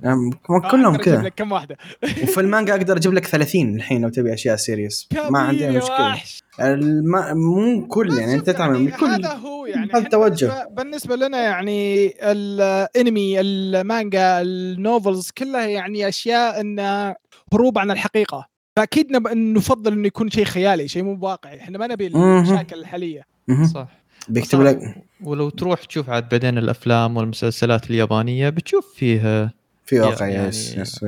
S2: يعني كلهم كذا.
S1: كم واحدة؟
S2: وفي المانجا أقدر أجيب لك 30 الحين لو تبي أشياء serious ما
S1: يا
S2: مشكلة.
S1: وحش.
S2: الم... مو كل يعني
S1: أنت
S2: تعمل كل
S1: هذا هو يعني
S2: هذا التوجه.
S1: بالنسبة, بالنسبة لنا يعني الانمي المانجا ال novels كلها يعني أشياء انها هروب عن الحقيقة. فأكيد نب... نفضل إنه يكون شيء خيالي شيء مو واقعي إحنا ما نبي. المشاكل
S2: الحالية.
S3: صح.
S2: بيكتب. لك
S3: ولو تروح تشوف عاد بعدين الأفلام والمسلسلات اليابانية بتشوف فيه
S2: في واقع
S3: يعني-
S2: يس يس.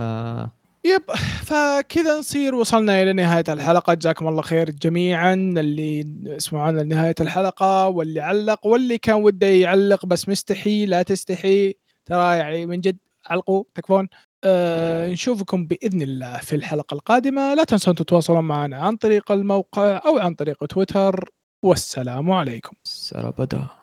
S3: آه.
S1: يب فكذا نصير وصلنا إلى نهاية الحلقة. جزاكم الله خير جميعا اللي سمعونا لنهاية الحلقة واللي علق واللي كان وده يعلق بس مستحي لا تستحي. ترى يعني من جد علقوا تكفون. آه نشوفكم بإذن الله في الحلقة القادمة. لا تنسوا ان تتواصلون معنا عن طريق الموقع أو عن طريق تويتر. والسلام عليكم.
S3: سربدا